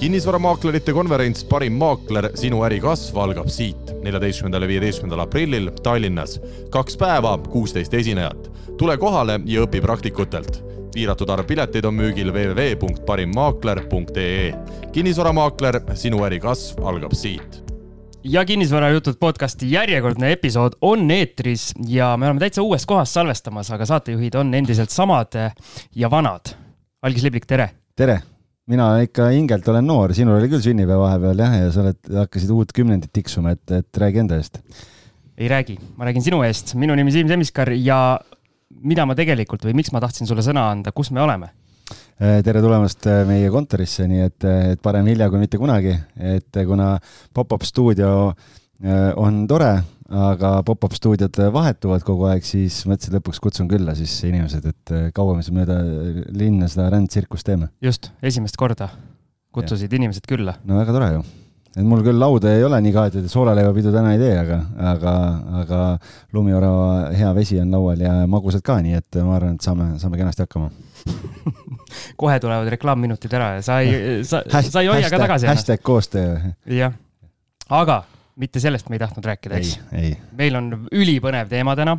kinnisvaramaaklerite konverents Parim maakler, sinu äri kasv algab siit, neljateistkümnendal ja viieteistkümnendal aprillil Tallinnas. kaks päeva, kuusteist esinejat. tule kohale ja õpi praktikutelt. piiratud arv pileteid on müügil www.parimmaakler.ee. kinnisvaramaakler, sinu äri kasv algab siit ja kinnisvarajutud podcasti järjekordne episood on eetris ja me oleme täitsa uues kohas salvestamas, aga saatejuhid on endiselt samad ja vanad. Algis Liblik, tere! tere! Mina ikka hingelt olen noor, sinul oli küll sünnipäev vahepeal jah, ja sa oled, hakkasid uut kümnendit tiksuma, et, et räägi enda eest. ei räägi, ma räägin sinu eest, minu nimi Siim Semiskar ja mida ma tegelikult või miks ma tahtsin sulle sõna anda, kus me oleme? Äh, tere tulemast äh, meie kontorisse, nii et, et parem hilja kui mitte kunagi, et kuna pop-up stuudio äh, on tore, aga pop-up stuudiod vahetuvad kogu aeg, siis mõtlesin lõpuks kutsun külla siis inimesed, et eh, kaua me siis mööda linna seda rändtsirkust teeme. just, esimest korda kutsusid ja. inimesed külla. no väga tore ju. et mul küll lauda ei ole nii kaetud, et soolaleivapidu täna ei tee, aga, aga, aga lumiorava hea vesi on laual ja magusad ka, nii et ma arvan, et saame, saame kenasti hakkama kohe tulevad reklaamminutid ära ja sa ei, sa, sa ei hoia ka tagasi ennast. hashtag koostöö. jah, aga mitte sellest me ei tahtnud rääkida, eks? meil on ülipõnev teema täna.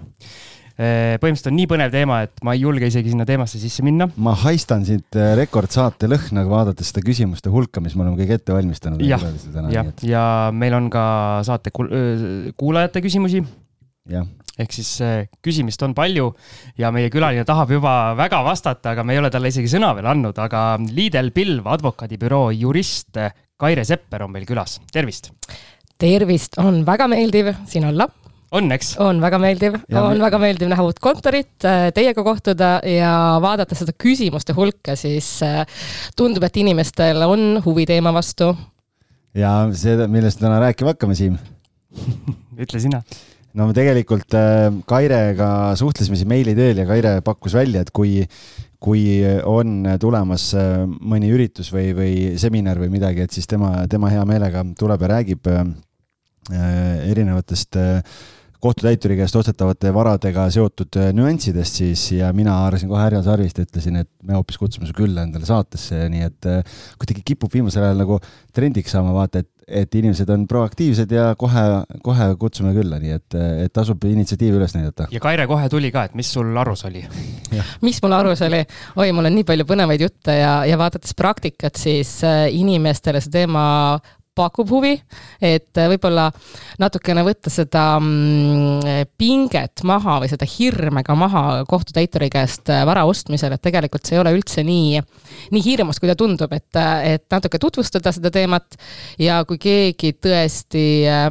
põhimõtteliselt on nii põnev teema, et ma ei julge isegi sinna teemasse sisse minna. ma haistan siit rekordsaate lõhna, vaadates seda küsimuste hulka, mis me oleme kõik ette valmistanud. jah, jah, ja meil on ka saate kuulajate küsimusi. ehk siis küsimist on palju ja meie külaline tahab juba väga vastata, aga me ei ole talle isegi sõna veel andnud, aga Liidel Pilv, advokaadibüroo jurist Kaire Sepper on meil külas, tervist tervist, on väga meeldiv siin olla. on, eks? on väga meeldiv, on väga meeldiv näha uut kontorit, äh, teiega kohtuda ja vaadata seda küsimuste hulka, siis äh, tundub, et inimestel on huvi teema vastu. ja see, millest täna rääkima hakkame, Siim ütle sina no me tegelikult äh, Kairega suhtlesime siin meili teel ja Kaire pakkus välja, et kui, kui on tulemas mõni üritus või, või seminar või midagi, et siis tema, tema hea meelega tuleb ja räägib erinevatest äh, kohtutäituri käest ostetavate varadega seotud äh, nüanssidest siis ja mina haarasin kohe härjal sarvist ja ütlesin, et me hoopis kutsume su külla endale saatesse, nii et kuidagi kipub viimasel ajal nagu trendiks saama, vaata, et, et inimesed on proaktiivsed ja kohe, kohe kutsume külla, nii et, et tasub initsiatiivi üles näidata. ja Kaire kohe tuli ka, et mis sul arus oli mis mul arus oli? oi, mul on nii palju põnevaid jutte ja, ja vaadates praktikat, siis inimestele see teema pakub huvi, et äh, võib-olla natukene võtta seda mm, pinget maha või seda hirme ka maha kohtutäituri käest äh, vara ostmisel, et tegelikult see ei ole üldse nii, nii hirmus, kui ta tundub, et, äh, et natuke tutvustada seda teemat. Ja kui keegi tõesti äh,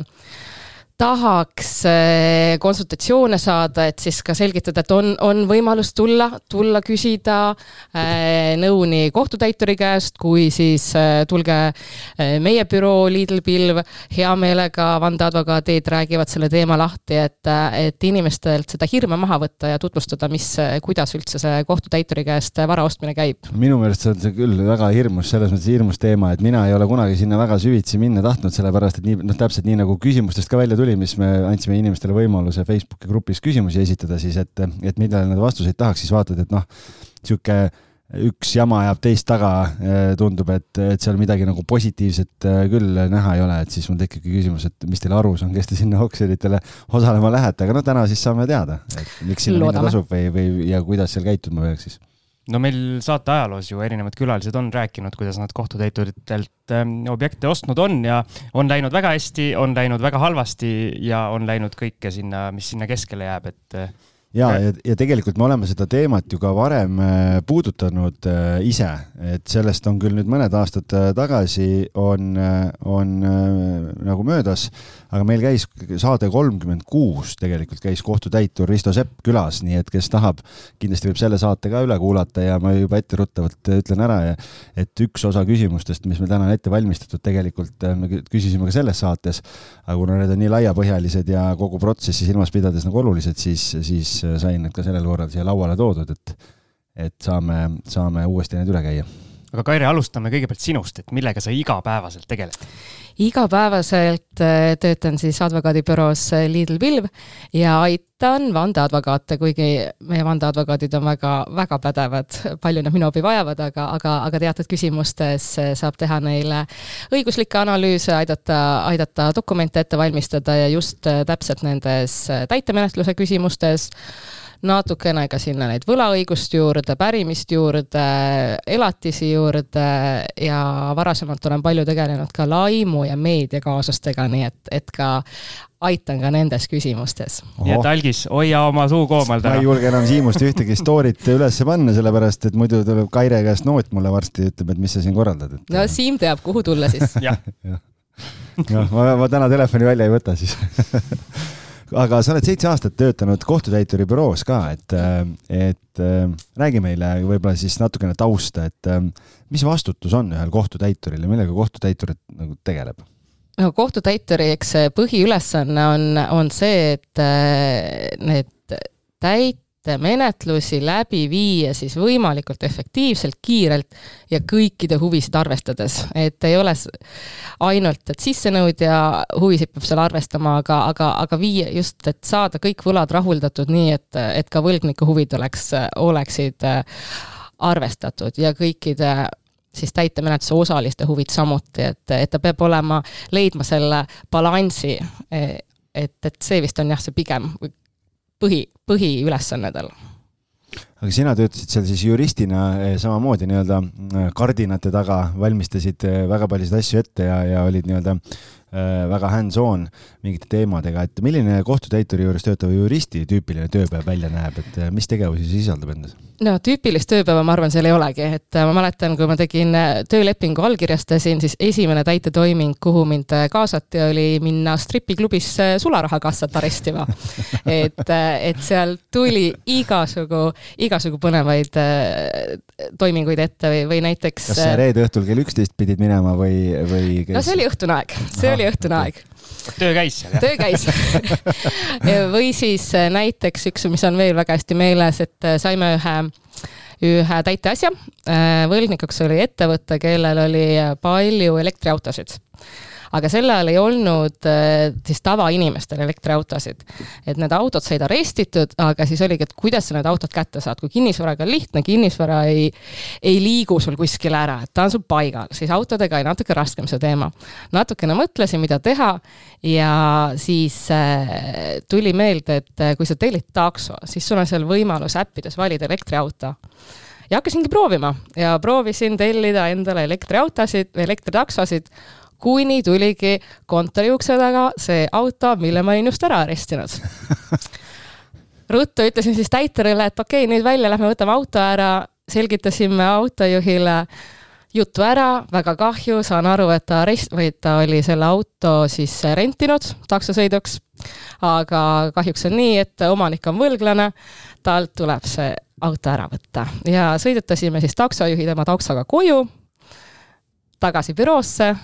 tahaks eh, konsultatsioone saada, et siis ka selgitada, et on, on võimalus tulla, tulla küsida äh, nõu nii kohtutäituri käest kui siis äh, tulge äh, meie büroo Lidl Pilv, hea meelega vandeadvokaadid räägivad selle teema lahti, et, et inimestelt seda hirme maha võtta ja tutvustada, mis, kuidas üldse see kohtutäituri käest vara ostmine käib. minu meelest on see küll väga hirmus, selles mõttes hirmus teema, et mina ei ole kunagi sinna väga süvitsi minna tahtnud, sellepärast et nii, noh, täpselt nii nagu küsimustest ka välja tuli, tuli, mis me andsime inimestele võimaluse Facebooki grupis küsimusi esitada siis, et, et millele nad vastuseid tahaks, siis vaatad, et noh, sihuke üks jama ajab teist taga, tundub, et, et seal midagi nagu positiivset äh, küll näha ei ole, et siis mul tekibki küsimus, et mis teil arus on, kes te sinna oksjonitele osalema lähete, aga no täna siis saame teada, et miks sinna minna tasub või, või ja kuidas seal käituma peaks siis no meil saate ajaloos ju erinevad külalised on rääkinud, kuidas nad kohtutäituritelt ähm, objekte ostnud on ja on läinud väga hästi, on läinud väga halvasti ja on läinud kõike sinna, mis sinna keskele jääb, et äh, ja, ja, ja tegelikult me oleme seda teemat ju ka varem äh, puudutanud äh, ise, et sellest on küll nüüd mõned aastad tagasi on, on nagu möödas aga meil käis saade kolmkümmend kuus tegelikult käis kohtutäitur Risto Sepp külas, nii et kes tahab, kindlasti võib selle saate ka üle kuulata ja ma juba etteruttavalt ütlen ära, et üks osa küsimustest, mis meil täna on ette valmistatud, tegelikult äh, me küsisime ka selles saates, aga kuna need on nii laiapõhjalised ja kogu protsessi silmas pidades nagu olulised, siis, siis äh, sain need ka sellel korral siia lauale toodud, et et saame, saame uuesti need üle käia aga Kaire, alustame kõigepealt sinust, et millega sa igapäevaselt tegeled? Igapäevaselt äh, töötan siis advokaadibüroos äh, Lidl Pilv ja aitan vandeadvokaate, kuigi meie vandeadvokaadid on väga, väga pädevad, palju nad minu abi vajavad, aga, aga, aga teatud küsimustes äh, saab teha neile õiguslikke analüüse, aidata, aidata dokumente ette valmistada ja just täpselt nendes täitemenetluse küsimustes natukene ka sinna neid võlaõigust juurde, pärimist juurde, elatisi juurde ja varasemalt olen palju tegelenud ka laimu ja meediakaasustega, nii et, et ka aitan ka nendes küsimustes. nii et Algis, hoia oma suu koomal täna. ma ei julge enam Siimust ühtegi story't üles panna, sellepärast et muidu tuleb Kaire käest noot mulle varsti, ütleb, et mis sa siin korraldad, et. no Siim teab, kuhu tulla siis jah ma, ma täna telefoni välja ei võta siis aga sa oled seitse aastat töötanud kohtutäituri büroos ka, et, et räägi meile võib-olla siis natukene tausta, et mis vastutus on ühel kohtutäituril ja millega kohtutäitur nagu tegeleb? No kohtutäituri, eks see põhiülesanne on, on see, et need täit-, menetlusi läbi viia siis võimalikult efektiivselt, kiirelt ja kõikide huvisid arvestades, et ei ole ainult, et sissenõudja huvisid peab seal arvestama, aga, aga, aga viia just, et saada kõik võlad rahuldatud nii, et, et ka võlgniku huvid oleks, oleksid äh, arvestatud ja kõikide siis täitemenetluse osaliste huvid samuti, et, et ta peab olema, leidma selle balansi, et, et see vist on jah, see pigem põhi, põhiülesanne tal aga sina töötasid seal siis juristina eh, samamoodi nii-öelda eh, kardinate taga, valmistasid eh, väga paljusid asju ette ja, ja olid nii-öelda väga hands-on mingite teemadega, et milline kohtutäituri juures töötava juristi tüüpiline tööpäev välja näeb, et mis tegevusi see sisaldab endas? no tüüpilist tööpäeva ma arvan, seal ei olegi, et ma mäletan, kui ma tegin töölepingu, allkirjastasin, siis esimene täitetoiming, kuhu mind kaasati, oli minna stripiklubisse sularahakassat arestima. et, et seal tuli igasugu, igasugu põnevaid toiminguid ette või, või näiteks. kas sa reede õhtul kell üksteist pidid minema või, või kes...? no see oli õhtune aeg, see Aha, oli õhtune aeg töö käis seal, jah? töö käis või siis äh, näiteks üks, mis on veel väga hästi meeles, et äh, saime ühe ühe täiteasja. Äh, võlgnikuks oli ettevõte, kellel oli palju elektriautosid aga sel ajal ei olnud äh, siis tavainimestel elektriautosid. et need autod said arestitud, aga siis oligi, et kuidas sa need autod kätte saad, kui kinnisvaraga on lihtne, kinnisvara ei, ei liigu sul kuskile ära, et ta on sul paigal, siis autodega oli natuke raskem see teema. natukene mõtlesin, mida teha ja siis äh, tuli meelde, et äh, kui sa tellid takso, siis sul on seal võimalus äppides valida elektriauto ja hakkasingi proovima ja proovisin tellida endale elektriautosid, elektritaksosid kuni tuligi kontori ukse taga see auto, mille ma olin just ära arestinud. Ruttu ütlesin siis täiturile, et okei okay,, nüüd välja lähme, võtame auto ära, selgitasime autojuhile jutu ära, väga kahju, saan aru, et ta arest-, või ta oli selle auto siis rentinud taksosõiduks. aga kahjuks on nii, et omanik on võlglane, talt tuleb see auto ära võtta. Ja sõidutasime siis taksojuhi tema taksoga koju, tagasi büroosse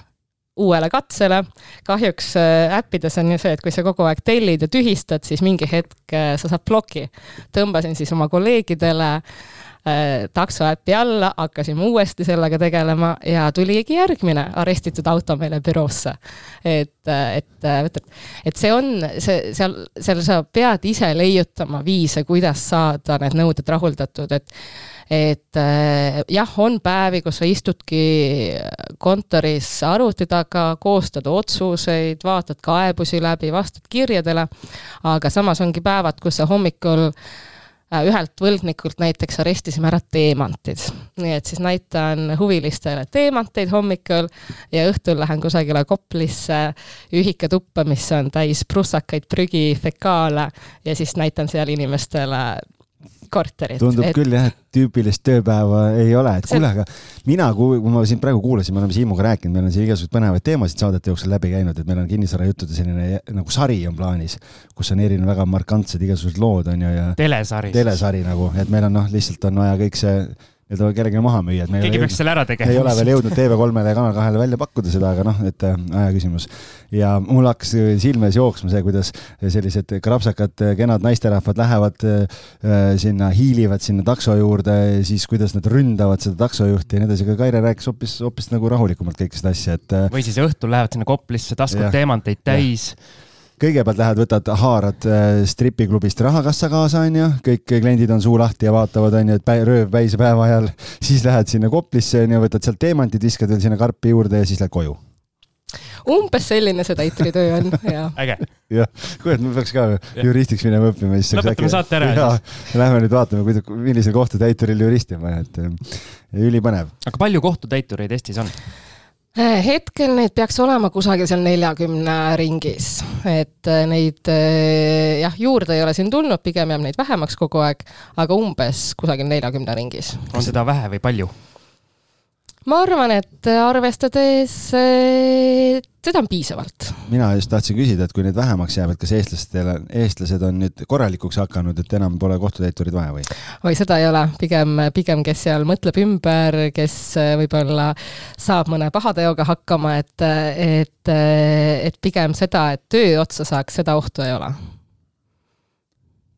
uuele katsele. kahjuks äh, äppides on ju see, et kui sa kogu aeg tellid ja tühistad, siis mingi hetk äh, sa saad ploki. tõmbasin siis oma kolleegidele äh, taksoäpi alla, hakkasime uuesti sellega tegelema ja tuligi järgmine arestitud auto meile büroosse. et, et, et, et see on, see, seal, seal sa pead ise leiutama viise, kuidas saada need nõuded rahuldatud, et et äh, jah, on päevi, kus sa istudki kontoris arvuti taga, koostad otsuseid, vaatad kaebusi läbi, vastad kirjadele, aga samas ongi päevad, kus sa hommikul äh, ühelt võlgnikult näiteks arestisime ära teemantid. nii et siis näitan huvilistele teemanteid hommikul ja õhtul lähen kusagile Koplisse ühikatuppa, mis on täis prussakaid, prügi, fekaale ja siis näitan seal inimestele korterit. tundub et... küll jah, et tüüpilist tööpäeva ei ole, et kuule, aga mina, kui ma siin praegu kuulasin, me oleme Siimuga rääkinud, meil on siin igasuguseid põnevaid teemasid saadete jooksul läbi käinud, et meil on kinnisvarajuttude selline nagu sari on plaanis, kus on erinevad väga markantsed igasugused lood on ju ja. telesari. telesari nagu, et meil on noh, lihtsalt on vaja kõik see ja ta kellelegi maha müüa, et me keegi peaks selle ära tegema. ei ole veel jõudnud TV3-le ja Kanal kahele välja pakkuda seda, aga noh, et äh, aja küsimus. ja mul hakkas silme ees jooksma see, kuidas sellised krapsakad, kenad naisterahvad lähevad äh, sinna, hiilivad sinna takso juurde, siis kuidas nad ründavad seda taksojuhti ja nii edasi, aga Kaire rääkis hoopis, hoopis nagu rahulikumalt kõike seda asja, et. Äh, või siis õhtul lähevad sinna Koplisse, taskud teemanteid täis ja kõigepealt lähed, võtad, haarad äh, stripiklubist rahakassa kaasa, onju, kõik kliendid on suu lahti ja vaatavad, onju, et päev, rööv päise päeva ajal. siis lähed sinna Koplisse, onju, võtad sealt teemantid, viskad veel sinna karpi juurde ja siis lähed koju umbes selline see täituri töö on, jaa. äge. jah, kuule, et me peaks ka juristiks minema õppima, siis lõpetame saate ära ja siis. Lähme nüüd vaatame, kuidas, millisel kohtutäituril juristi on vaja, et äh, ülipõnev. aga palju kohtutäitureid Eestis on? Hetkel neid peaks olema kusagil seal neljakümne ringis, et äh, neid äh, jah, juurde ei ole siin tulnud, pigem jääb neid vähemaks kogu aeg, aga umbes kusagil neljakümne ringis. on seda vähe või palju? Ma arvan, et arvestades seda on piisavalt. mina just tahtsin küsida, et kui neid vähemaks jääb, et kas eestlastel, eestlased on nüüd korralikuks hakanud, et enam pole kohtutäiturid vaja või? oi, seda ei ole, pigem, pigem kes seal mõtleb ümber, kes võib-olla saab mõne pahateoga hakkama, et, et, et pigem seda, et töö otsa saaks, seda ohtu ei ole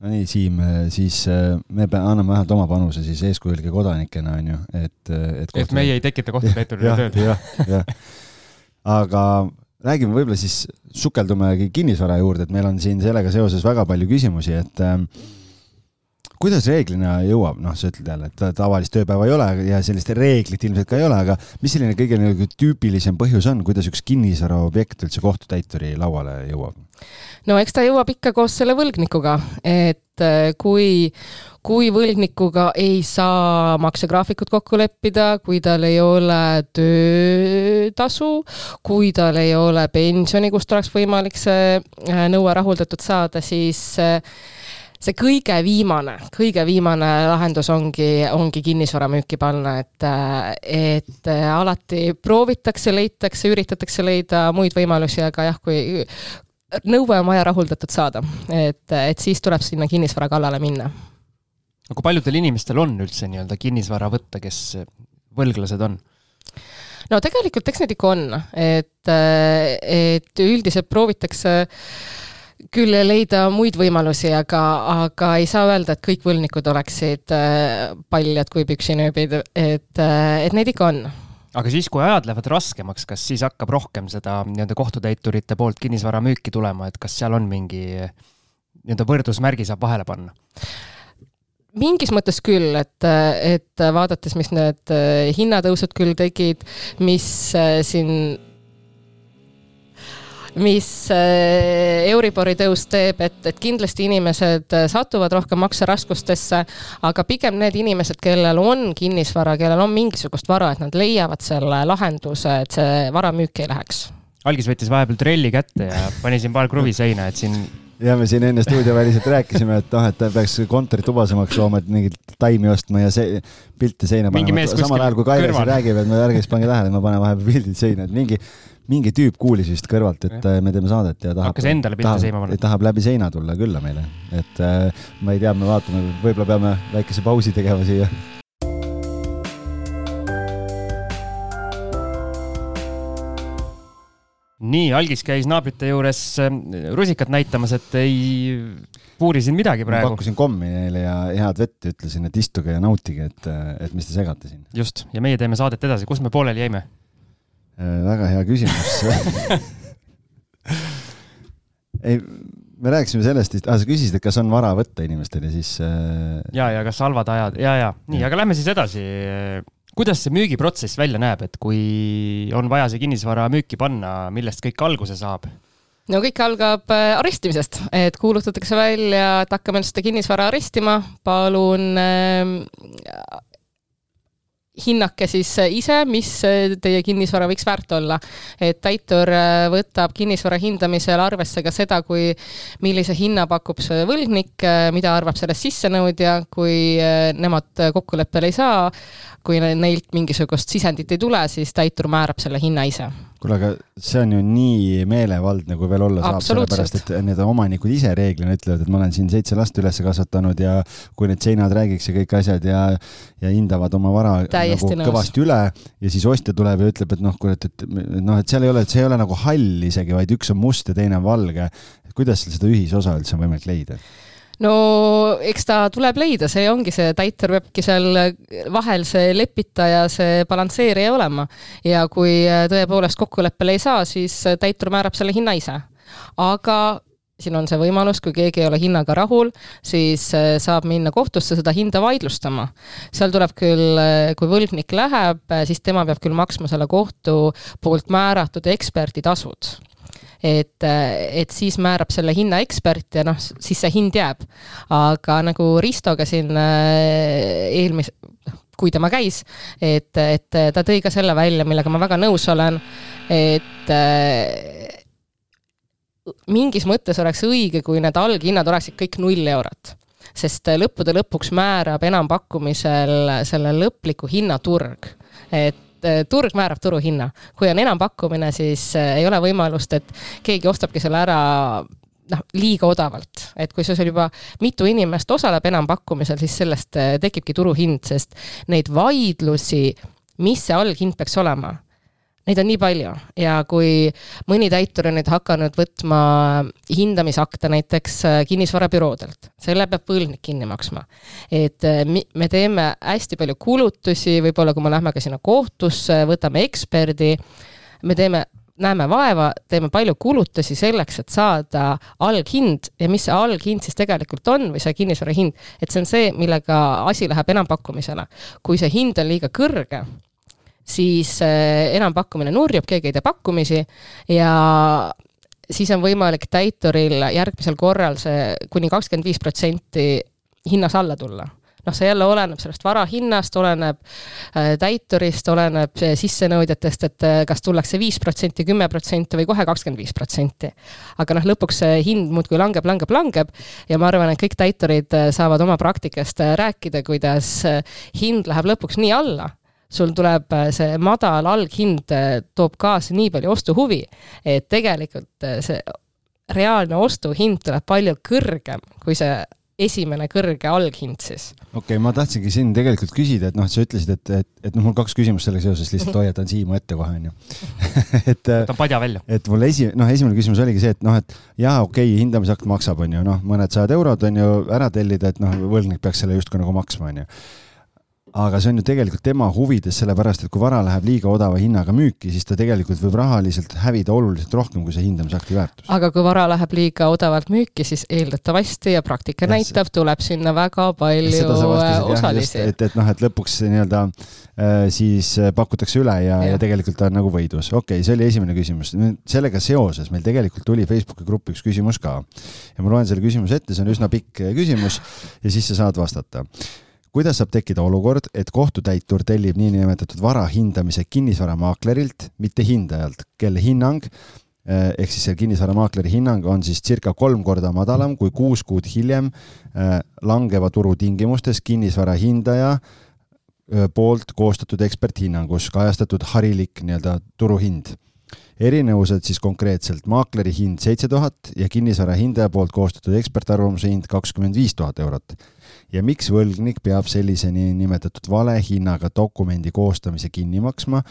no nii, Siim, siis äh, me anname vähemalt oma panuse siis eeskujulike kodanikena, on ju, et, et kohtu... et meie ei tekita kohtutäiturile tööd. jah, jah. aga räägime võib-olla siis, sukeldumegi kinnisvara juurde, et meil on siin sellega seoses väga palju küsimusi, et äh, kuidas reeglina jõuab, noh, sa ütled jälle, et tavalist tööpäeva ei ole ja sellist reeglit ilmselt ka ei ole, aga mis selline kõige nagu tüüpilisem põhjus on, kuidas üks kinnisvaraobjekt üldse kohtutäituri lauale jõuab? no eks ta jõuab ikka koos selle võlgnikuga, et äh, kui, kui võlgnikuga ei saa maksegraafikut kokku leppida, kui tal ei ole töötasu, kui tal ei ole pensioni, kust oleks võimalik see äh, nõue rahuldatud saada, siis äh, see kõige viimane, kõige viimane lahendus ongi, ongi kinnisvara müüki panna, et, et alati proovitakse, leitakse, üritatakse leida muid võimalusi, aga jah, kui, nõue on vaja rahuldatud saada, et, et siis tuleb sinna kinnisvara kallale minna. aga kui paljudel inimestel on üldse nii-öelda kinnisvara võtta, kes võlglased on? no tegelikult eks neid ikka on, et, et üldiselt proovitakse küll leida muid võimalusi, aga, aga ei saa öelda, et kõik võlgnikud oleksid paljad kui püksinööbid, et, et neid ikka on aga siis, kui ajad lähevad raskemaks, kas siis hakkab rohkem seda nii-öelda kohtutäiturite poolt kinnisvara müüki tulema, et kas seal on mingi nii-öelda võrdusmärgi saab vahele panna? mingis mõttes küll, et, et vaadates, mis need hinnatõusud küll tegid, mis siin mis äh, Euribori tõus teeb, et, et kindlasti inimesed äh, satuvad rohkem makseraskustesse, aga pigem need inimesed, kellel on kinnisvara, kellel on mingisugust vara, et nad leiavad selle lahenduse, et see vara müüki ei läheks. algis võttis vahepeal trelli kätte ja pani siin paar kruvi seina, et siin ja me siin enne stuudioväliselt rääkisime, et noh, et ta peaks kontorit ubasemaks looma, et mingeid taimi ostma ja see pilte seina panema. samal ajal kui Kaire siin räägib, et me ärge siis pange tähele, et ma panen vahepeal pildid seina, et mingi mingi tüüp kuulis vist kõrvalt, et ja. Äh, me teeme saadet ja tahab. hakkas endale pilte seina panema. tahab läbi seina tulla külla meile, et äh, ma ei tea, me vaatame, võib-olla peame väikese pausi tegema siia. nii, algis käis naabrite juures äh, rusikat näitamas, et ei puuri siin midagi praegu. pakkusin kommi neile ja head vett ja ütlesin, et istuge ja nautige, et, et mis te segate siin. just, ja meie teeme saadet edasi, kus me pooleli jäime? Äh, väga hea küsimus ei, me rääkisime sellest, ah, sa küsisid, et kas on vara võtta inimestel ja siis äh.... ja, ja kas halvad ajad ja, ja nii, aga lähme siis edasi. kuidas see müügiprotsess välja näeb, et kui on vaja see kinnisvara müüki panna, millest kõik alguse saab? no kõik algab äh, arestimisest, et kuulutatakse välja, et hakkame seda kinnisvara arestima, palun äh, hinnake siis äh, ise, mis äh, teie kinnisvara võiks väärt olla. et täitur äh, võtab kinnisvara hindamisel arvesse ka seda, kui, millise hinna pakub see võlgnik, mida arvab sellest sissenõudja, kui nemad kokkuleppele ei saa, kui neilt mingisugust sisendit ei tule, siis täitur määrab selle hinna ise. Kuule, aga see on ju nii meelevaldne, kui veel olla saab, sellepärast et need omanikud ise reeglina ütlevad, et ma olen siin seitse last üles kasvatanud ja kui need seinad räägiks ja kõik asjad ja, ja hindavad oma vara Täiesti nagu kõvasti üle ja siis ostja tuleb ja ütleb, et noh, kurat, et noh, et seal ei ole, et see ei ole nagu hall isegi, vaid üks on must ja teine on valge. kuidas seda ühisosa üldse on võimalik leida? No eks ta tuleb leida, see ongi see, täitur peabki seal vahel see lepitaja, see balansseerija olema. ja kui tõepoolest kokkuleppele ei saa, siis täitur määrab selle hinna ise. aga siin on see võimalus, kui keegi ei ole hinnaga rahul, siis saab minna kohtusse seda hinda vaidlustama. seal tuleb küll, kui võlgnik läheb, siis tema peab küll maksma selle kohtu poolt määratud eksperditasud et, et siis määrab selle hinna ekspert ja noh, siis see hind jääb. aga nagu Ristoga siin äh, eelmise, noh, kui tema käis, et, et ta tõi ka selle välja, millega ma väga nõus olen, et äh, mingis mõttes oleks õige, kui need alghinnad oleksid kõik null eurot sest lõppude lõpuks määrab enampakkumisel selle lõpliku hinna turg. et et turg määrab turuhinna. kui on enampakkumine, siis eh, ei ole võimalust, et keegi ostabki selle ära noh, liiga odavalt, et kui sul juba mitu inimest osaleb enampakkumisel, siis sellest eh, tekibki turuhind, sest neid vaidlusi, mis see alghind peaks olema Neid on nii palju ja kui mõni täitur on nüüd hakanud võtma hindamisakte näiteks äh, kinnisvarabüroodelt, selle peab võlgnik kinni maksma. et äh, me teeme hästi palju kulutusi, võib-olla kui me lähme ka sinna kohtusse, võtame eksperdi, me teeme näeme vaeva, teeme palju kulutusi selleks, et saada alghind ja mis see alghind siis tegelikult on või see kinnisvara hind, et see on see, millega asi läheb enampakkumisele. kui see hind on liiga kõrge, siis äh, enampakkumine nurjub, keegi ei tee pakkumisi ja siis on võimalik täituril järgmisel korral see kuni kakskümmend viis protsenti hinnas alla tulla noh, see jälle oleneb sellest vara hinnast, oleneb äh, täiturist, oleneb sissenõudjatest, et äh, kas tullakse viis protsenti, kümme protsenti või kohe kakskümmend viis protsenti. aga noh, lõpuks see hind muudkui langeb, langeb, langeb ja ma arvan, et kõik täiturid saavad oma praktikast rääkida, kuidas hind läheb lõpuks nii alla sul tuleb äh, see madal alghind, äh, toob kaasa nii palju ostuhuvi, et tegelikult äh, see reaalne ostuhind tuleb palju kõrgem kui see esimene kõrge alghind siis. okei okay,, ma tahtsingi siin tegelikult küsida, et noh, sa ütlesid, et, et, et noh, mul kaks küsimust sellega seoses, lihtsalt hoiatan Siimu ette kohe onju et võtan padja välja. et mul esi-, noh, esimene küsimus oligi see, et noh, et jaa, okei okay,, hindamisakt maksab, onju, noh, mõned sajad eurod on ju ära tellida, et noh, võlgnik peaks selle justkui nagu maksma, onju aga see on ju tegelikult tema huvides, sellepärast et kui vara läheb liiga odava hinnaga müüki, siis ta tegelikult võib rahaliselt hävida oluliselt rohkem kui see hindamisakti väärtus. aga kui vara läheb liiga odavalt müüki, siis eeldatavasti ja praktika ja näitab, tuleb sinna väga palju osalisi. et, et noh, et lõpuks nii-öelda äh, siis äh, pakutakse üle ja, ja., ja tegelikult ta on nagu võidus. okei okay,, see oli esimene küsimus. sellega seoses meil tegelikult tuli Facebooki gruppi üks küsimus ka ja ma loen selle küsimuse ette, see on üsna pikk äh, küsimus ja siis sa saad vastata kuidas saab tekkida olukord, et kohtutäitur tellib niinimetatud vara hindamise kinnisvaramaaklerilt, mitte hindajalt, kelle hinnang eh, ehk siis see kinnisvaramaakleri hinnang on siis circa kolm korda madalam kui kuus kuud hiljem eh, langeva turu tingimustes kinnisvara hindaja eh, poolt koostatud eksperthinnangus kajastatud harilik nii-öelda turuhind. erinevused siis konkreetselt maakleri hind seitse tuhat ja kinnisvara hindaja poolt koostatud ekspertarvamuse hind kakskümmend viis tuhat eurot ja miks võlgnik peab sellise niinimetatud valehinnaga dokumendi koostamise kinni maksma,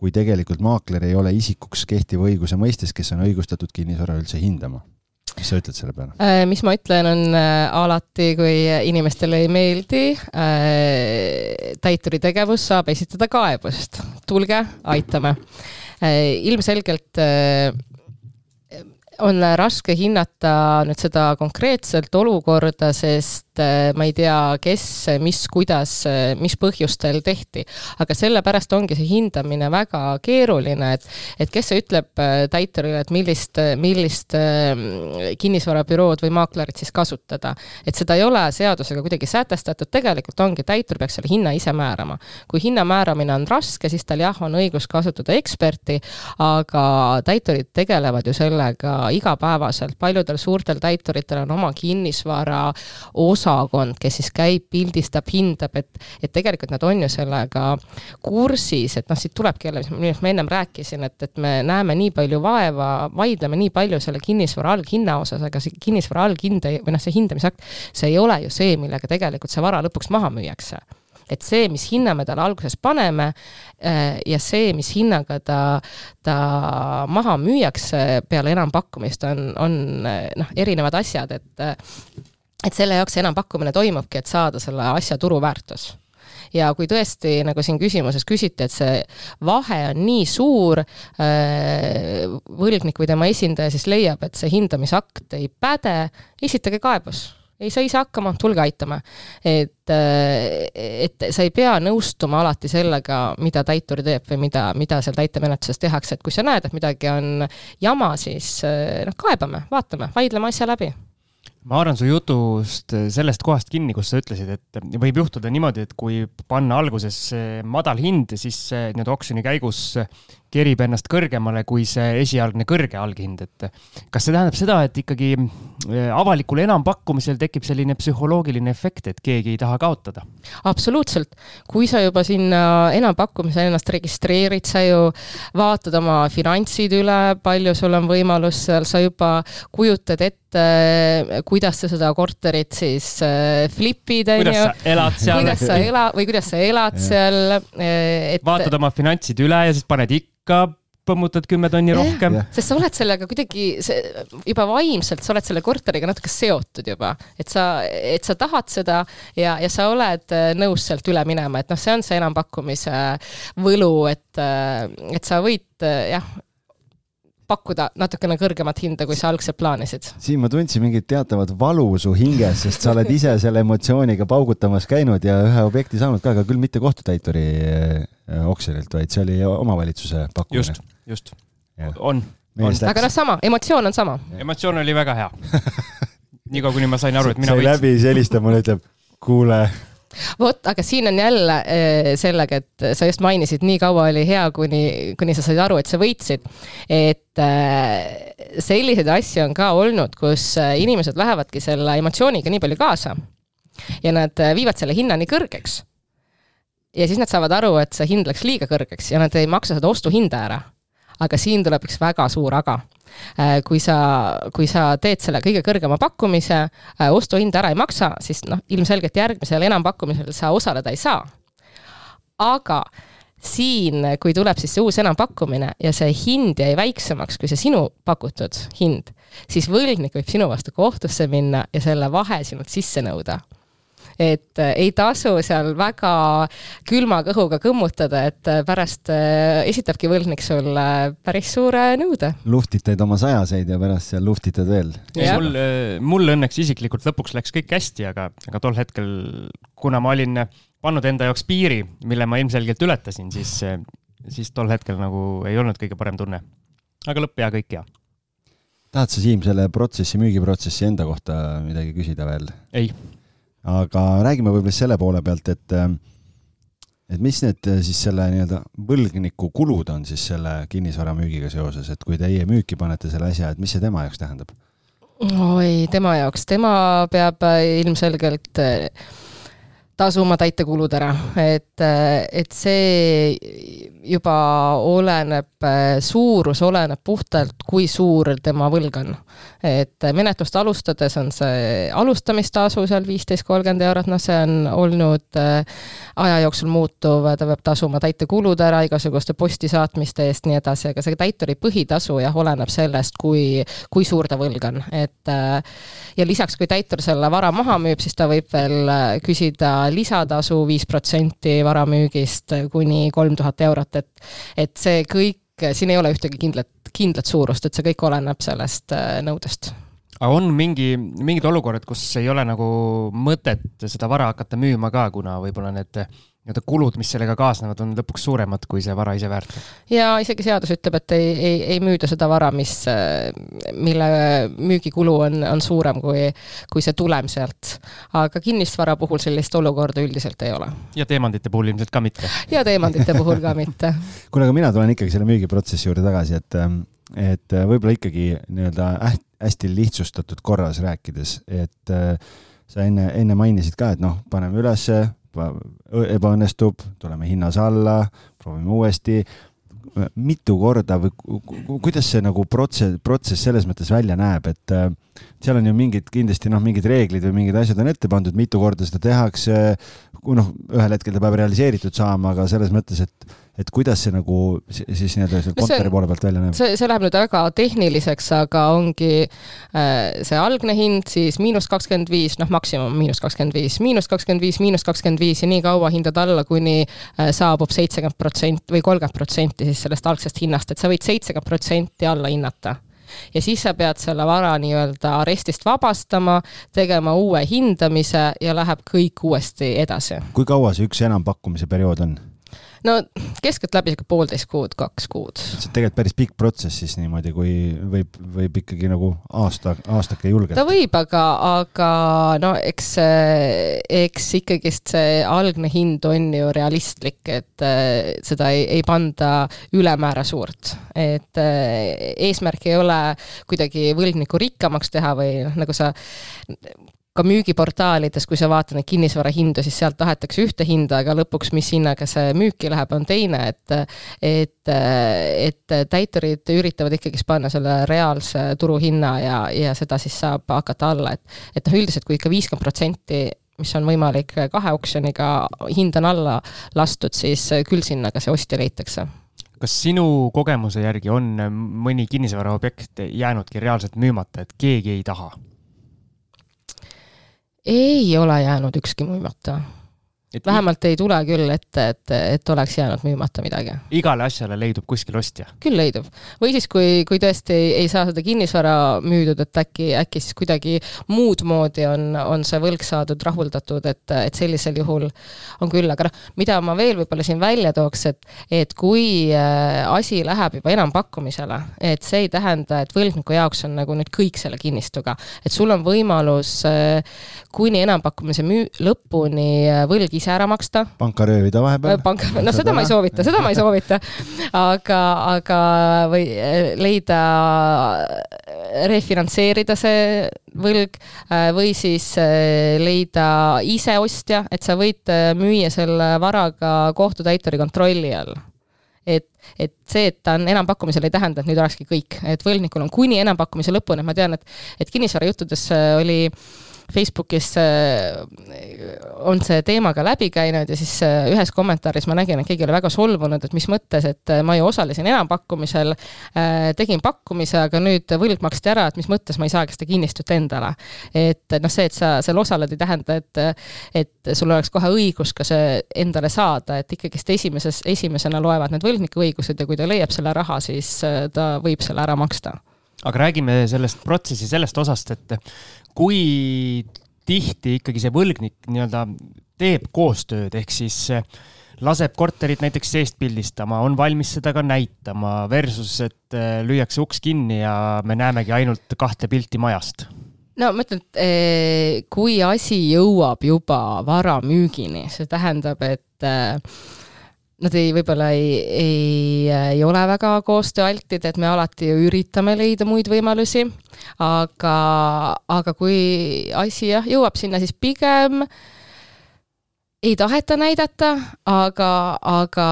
kui tegelikult maakler ei ole isikuks kehtiva õiguse mõistes, kes on õigustatud kinnisvara üldse hindama? mis sa ütled selle peale? Äh, mis ma ütlen, on äh, alati, kui inimestele ei meeldi äh, täituri tegevus, saab esitada kaebust. tulge, aitame. ilmselgelt on raske hinnata nüüd seda konkreetselt olukorda, sest äh, ma ei tea, kes, mis, kuidas, mis põhjustel tehti. aga sellepärast ongi see hindamine väga keeruline, et, et kes ütleb äh, täiturile, et millist, millist kinnisvarabürood või maaklerit siis kasutada. et seda ei ole seadusega kuidagi sätestatud, tegelikult ongi, täitur peaks selle hinna ise määrama. kui hinna määramine on raske, siis tal jah, on õigus kasutada eksperti, aga täiturid tegelevad ju sellega igapäevaselt, paljudel suurtel täituritel on oma kinnisvara osakond, kes siis käib, pildistab, hindab, et, et tegelikult nad on ju sellega kursis, et noh, siit tulebki jälle, millest ma ennem rääkisin, et, et me näeme nii palju vaeva, vaidleme nii palju selle kinnisvara alghinna osas, aga see kinnisvara alghind või noh, see hindamisakt, see ei ole ju see, millega tegelikult see vara lõpuks maha müüakse et see, mis hinna me talle alguses paneme äh, ja see, mis hinnaga ta, ta maha müüakse peale enampakkumist, on, on noh, erinevad asjad, et et selle jaoks see enampakkumine toimubki, et saada selle asja turuväärtus ja kui tõesti, nagu siin küsimuses küsiti, et see vahe on nii suur, äh, võlgnik või tema esindaja siis leiab, et see hindamisakt ei päde, esitage kaebus ei, sa saa hakkama, tulge aitama. et, äh, et sa ei pea nõustuma alati sellega, mida täitur teeb või mida, mida seal täitemenetluses tehakse, et kui sa näed, et midagi on jama, siis äh, noh, kaebame, vaatame, vaidleme asja läbi ma haaran su jutust sellest kohast kinni, kus sa ütlesid, et võib juhtuda niimoodi, et kui panna alguses madal hind, siis nii-öelda oksjoni käigus kerib ennast kõrgemale kui see esialgne kõrge alghind, et kas see tähendab seda, et ikkagi äh, avalikul enampakkumisel tekib selline psühholoogiline efekt, et keegi ei taha kaotada? absoluutselt, kui sa juba sinna enampakkumisel ennast registreerid, sa ju vaatad oma finantsid üle, palju sul on võimalus seal, sa juba kujutad ette, kuidas sa seda korterit siis äh, flipid, on ju. kuidas sa elad seal. kuidas sa ela- või kuidas sa elad seal, äh, et. vaatad oma finantsid üle ja siis paned ikka ikka põmmutad kümme tonni rohkem. sest sa oled sellega kuidagi, juba vaimselt sa oled selle korteriga natuke seotud juba, et sa, et sa tahad seda ja, ja sa oled äh, nõus sealt üle minema, et noh, see on see enampakkumise võlu, et, äh, et sa võid äh, jah, pakkuda natukene kõrgemat hinda, kui sa algselt plaanisid. siin ma tundsin mingit teatavat valu su hinges, sest sa oled ise selle emotsiooniga paugutamas käinud ja ühe objekti saanud ka, aga küll mitte kohtutäituri äh, oksjonilt, vaid see oli omavalitsuse pakkumine. just, just, on, on. aga noh, sama, emotsioon on sama. emotsioon oli väga hea niikaua, kuni ma sain aru, et mina võitsin. sai läbi, siis helistab mulle, ütleb, kuule vot, aga siin on jälle äh, sellega, et sa just mainisid, nii kaua oli hea, kuni, kuni sa said aru, et sa võitsid. et äh, selliseid asju on ka olnud, kus äh, inimesed lähevadki selle emotsiooniga nii palju kaasa ja nad viivad selle hinna nii kõrgeks. ja siis nad saavad aru, et see hind läks liiga kõrgeks ja nad ei maksa seda ostuhinda ära. aga siin tuleb üks väga suur aga kui sa, kui sa teed selle kõige kõrgema pakkumise, äh, ostuhind ära ei maksa, siis noh, ilmselgelt järgmisel enampakkumisel sa osaleda ei saa. aga siin, kui tuleb siis see uus enampakkumine ja see hind jäi väiksemaks kui see sinu pakutud hind, siis võlgnik võib sinu vastu kohtusse minna ja selle vahe sinult sisse nõuda et äh, ei tasu seal väga külma kõhuga kõmmutada, et äh, pärast äh, esitabki võlgnik sulle päris suure nõude. luhtitad oma sajaseid ja pärast seal luhtitad veel. mul, mul õnneks isiklikult lõpuks läks kõik hästi, aga, aga tol hetkel, kuna ma olin pannud enda jaoks piiri, mille ma ilmselgelt ületasin, siis, siis tol hetkel nagu ei olnud kõige parem tunne. aga lõpp hea, kõik hea tahad sa, Siim, selle protsessi, müügiprotsessi enda kohta midagi küsida veel? ei aga räägime võib-olla selle poole pealt, et äh, et mis need äh, siis selle nii-öelda võlgniku kulud on siis selle kinnisvara müügiga seoses, et kui teie müüki panete selle asja, et mis see tema jaoks tähendab? oi, tema jaoks, tema peab äh, ilmselgelt tasuma täitekulud ära, et, et see juba oleneb, suurus oleneb puhtalt, kui suur tema võlg on. Et menetlust alustades on see alustamistasu seal viisteist, kolmkümmend eurot, noh, see on olnud äh, aja jooksul muutuv, ta peab tasuma täitekulud ära igasuguste postisaatmiste eest, nii edasi, aga see täituri põhitasu jah, oleneb sellest, kui, kui suur ta võlg on, et äh, ja lisaks, kui täitur selle vara maha müüb, siis ta võib veel küsida lisatasu viis protsenti vara müügist kuni kolm tuhat eurot, et, et see kõik siin ei ole ühtegi kindlat kindlat suurust, et see kõik oleneb sellest äh, nõudest. Aga on mingi, mingid olukorrad, kus ei ole nagu mõtet seda vara hakata müüma ka, kuna võib-olla need nii-öelda kulud, mis sellega kaasnevad, on lõpuks suuremad, kui see vara ise väärt on. ja isegi seadus ütleb, et ei, ei, ei müüda seda vara, mis, mille müügikulu on, on suurem kui, kui see tulem sealt. aga kinnisvara puhul sellist olukorda üldiselt ei ole. ja teemantide puhul ilmselt ka mitte. ja teemantide puhul ka mitte kuule, aga mina tulen ikkagi selle müügiprotsessi juurde tagasi, et et võib-olla ikkagi nii-öelda hästi lihtsustatud korras rääkides, et sa enne, enne mainisid ka, et noh, paneme ülesse, ebaõnnestub, tuleme hinnas alla, proovime uuesti mitu korda või kuidas see nagu protsess, protsess selles mõttes välja näeb, et äh, seal on ju mingid kindlasti noh, mingid reeglid või mingid asjad on ette pandud, mitu korda seda tehakse. noh, ühel hetkel ta peab realiseeritud saama, aga selles mõttes, et et kuidas see nagu siis nii-öelda seal kontori poole pealt välja näeb? see, see läheb nüüd väga tehniliseks, aga ongi äh, see algne hind, siis miinus kakskümmend viis, noh, maksimum miinus kakskümmend viis, miinus kakskümmend viis, miinus kakskümmend viis ja nii kaua hindad alla, kuni äh, saabub seitsekümmend protsenti või kolmkümmend protsenti siis sellest algsest hinnast, et sa võid seitsekümmend protsenti alla hinnata ja siis sa pead selle vara nii-öelda arestist vabastama, tegema uue hindamise ja läheb kõik uuesti edasi. kui kaua see üks enampakkumise periood on? No keskeltläbi sihuke poolteist kuud, kaks kuud. see on tegelikult päris pikk protsess siis niimoodi, kui võib, võib ikkagi nagu aasta, aastake julgelt. ta võib, aga, aga no eks, eks ikkagist see algne hind on ju realistlik, et eh, seda ei, ei panda ülemäära suurt. et eh, eesmärk ei ole kuidagi võlgnikku rikkamaks teha või noh, nagu sa ka müügiportaalides, kui sa vaatad neid kinnisvarahindu, siis sealt tahetakse ühte hinda, aga lõpuks, mis hinnaga see müüki läheb, on teine, et et, et täiturid üritavad ikkagist panna selle reaalse turuhinna ja, ja seda siis saab hakata alla, et et noh, üldiselt kui ikka viiskümmend protsenti mis on võimalik kahe oksjoniga, hind on alla lastud, siis küll sinna ka see ostja leitakse kas sinu kogemuse järgi on mõni kinnisvaraobjekt jäänudki reaalselt müümata, et keegi ei taha? Ei ole jäänud ükski müümata et vähemalt ei tule küll ette, et, et oleks jäänud müümata midagi. igale asjale leidub kuskil ostja? küll leidub. või siis, kui, kui tõesti ei, ei saa seda kinnisvara müüdud, et äkki, äkki siis kuidagi muud moodi on, on see võlg saadud rahuldatud, et, et sellisel juhul on küll, aga noh, mida ma veel võib-olla siin välja tooks, et, et kui äh, asi läheb juba enampakkumisele, et see ei tähenda, et võlgniku jaoks on nagu nüüd kõik selle kinnistuga, et sul on võimalus äh, kuni enampakkumise müü-, lõpuni äh, võlg ise ära maksta. panka röövida vahepeal. Äh, panka, no seda ma ei soovita, seda ma ei soovita. aga, aga või äh, leida, refinantseerida see võlg või siis leida ise ostja, et sa võid müüa selle varaga kohtutäituri kontrolli all et, et see, et ta on enampakkumisel, ei tähenda, et nüüd olekski kõik, et võlgnikul on kuni enampakkumise lõpuni, ma tean, et, et kinnisvarajuttudes oli äh, Facebookis äh, on see teema ka läbi käinud ja siis äh, ühes kommentaaris ma nägin, et keegi oli väga solvunud, et mis mõttes, et äh, ma ju osalesin enampakkumisel, tegin pakkumise, aga nüüd võlg maksti ära, et mis mõttes ma ei saagi seda kinnistut endale. et noh, see, et sa seal osaled, ei tähenda, et, et sul oleks kohe õigus ka see endale saada, et ikkagist esimeses, esimesena loevad need võlgniku õigused ja kui ta leiab selle raha, siis ta võib selle ära maksta aga räägime sellest protsessi sellest osast, et kui tihti ikkagi see võlgnik nii-öelda teeb koostööd, ehk siis eh, laseb korterit näiteks seest pildistama, on valmis seda ka näitama, versus et eh, lüüakse uks kinni ja me näemegi ainult kahte pilti majast? No ma ütlen, et eh, kui asi jõuab juba vara müügini, see tähendab, et nad ei, võib-olla ei, ei, ei ole väga koostööaltid, et me alati ju üritame leida muid võimalusi, aga, aga kui asi jah, jõuab sinna, siis pigem äh, ei taheta näidata, aga, aga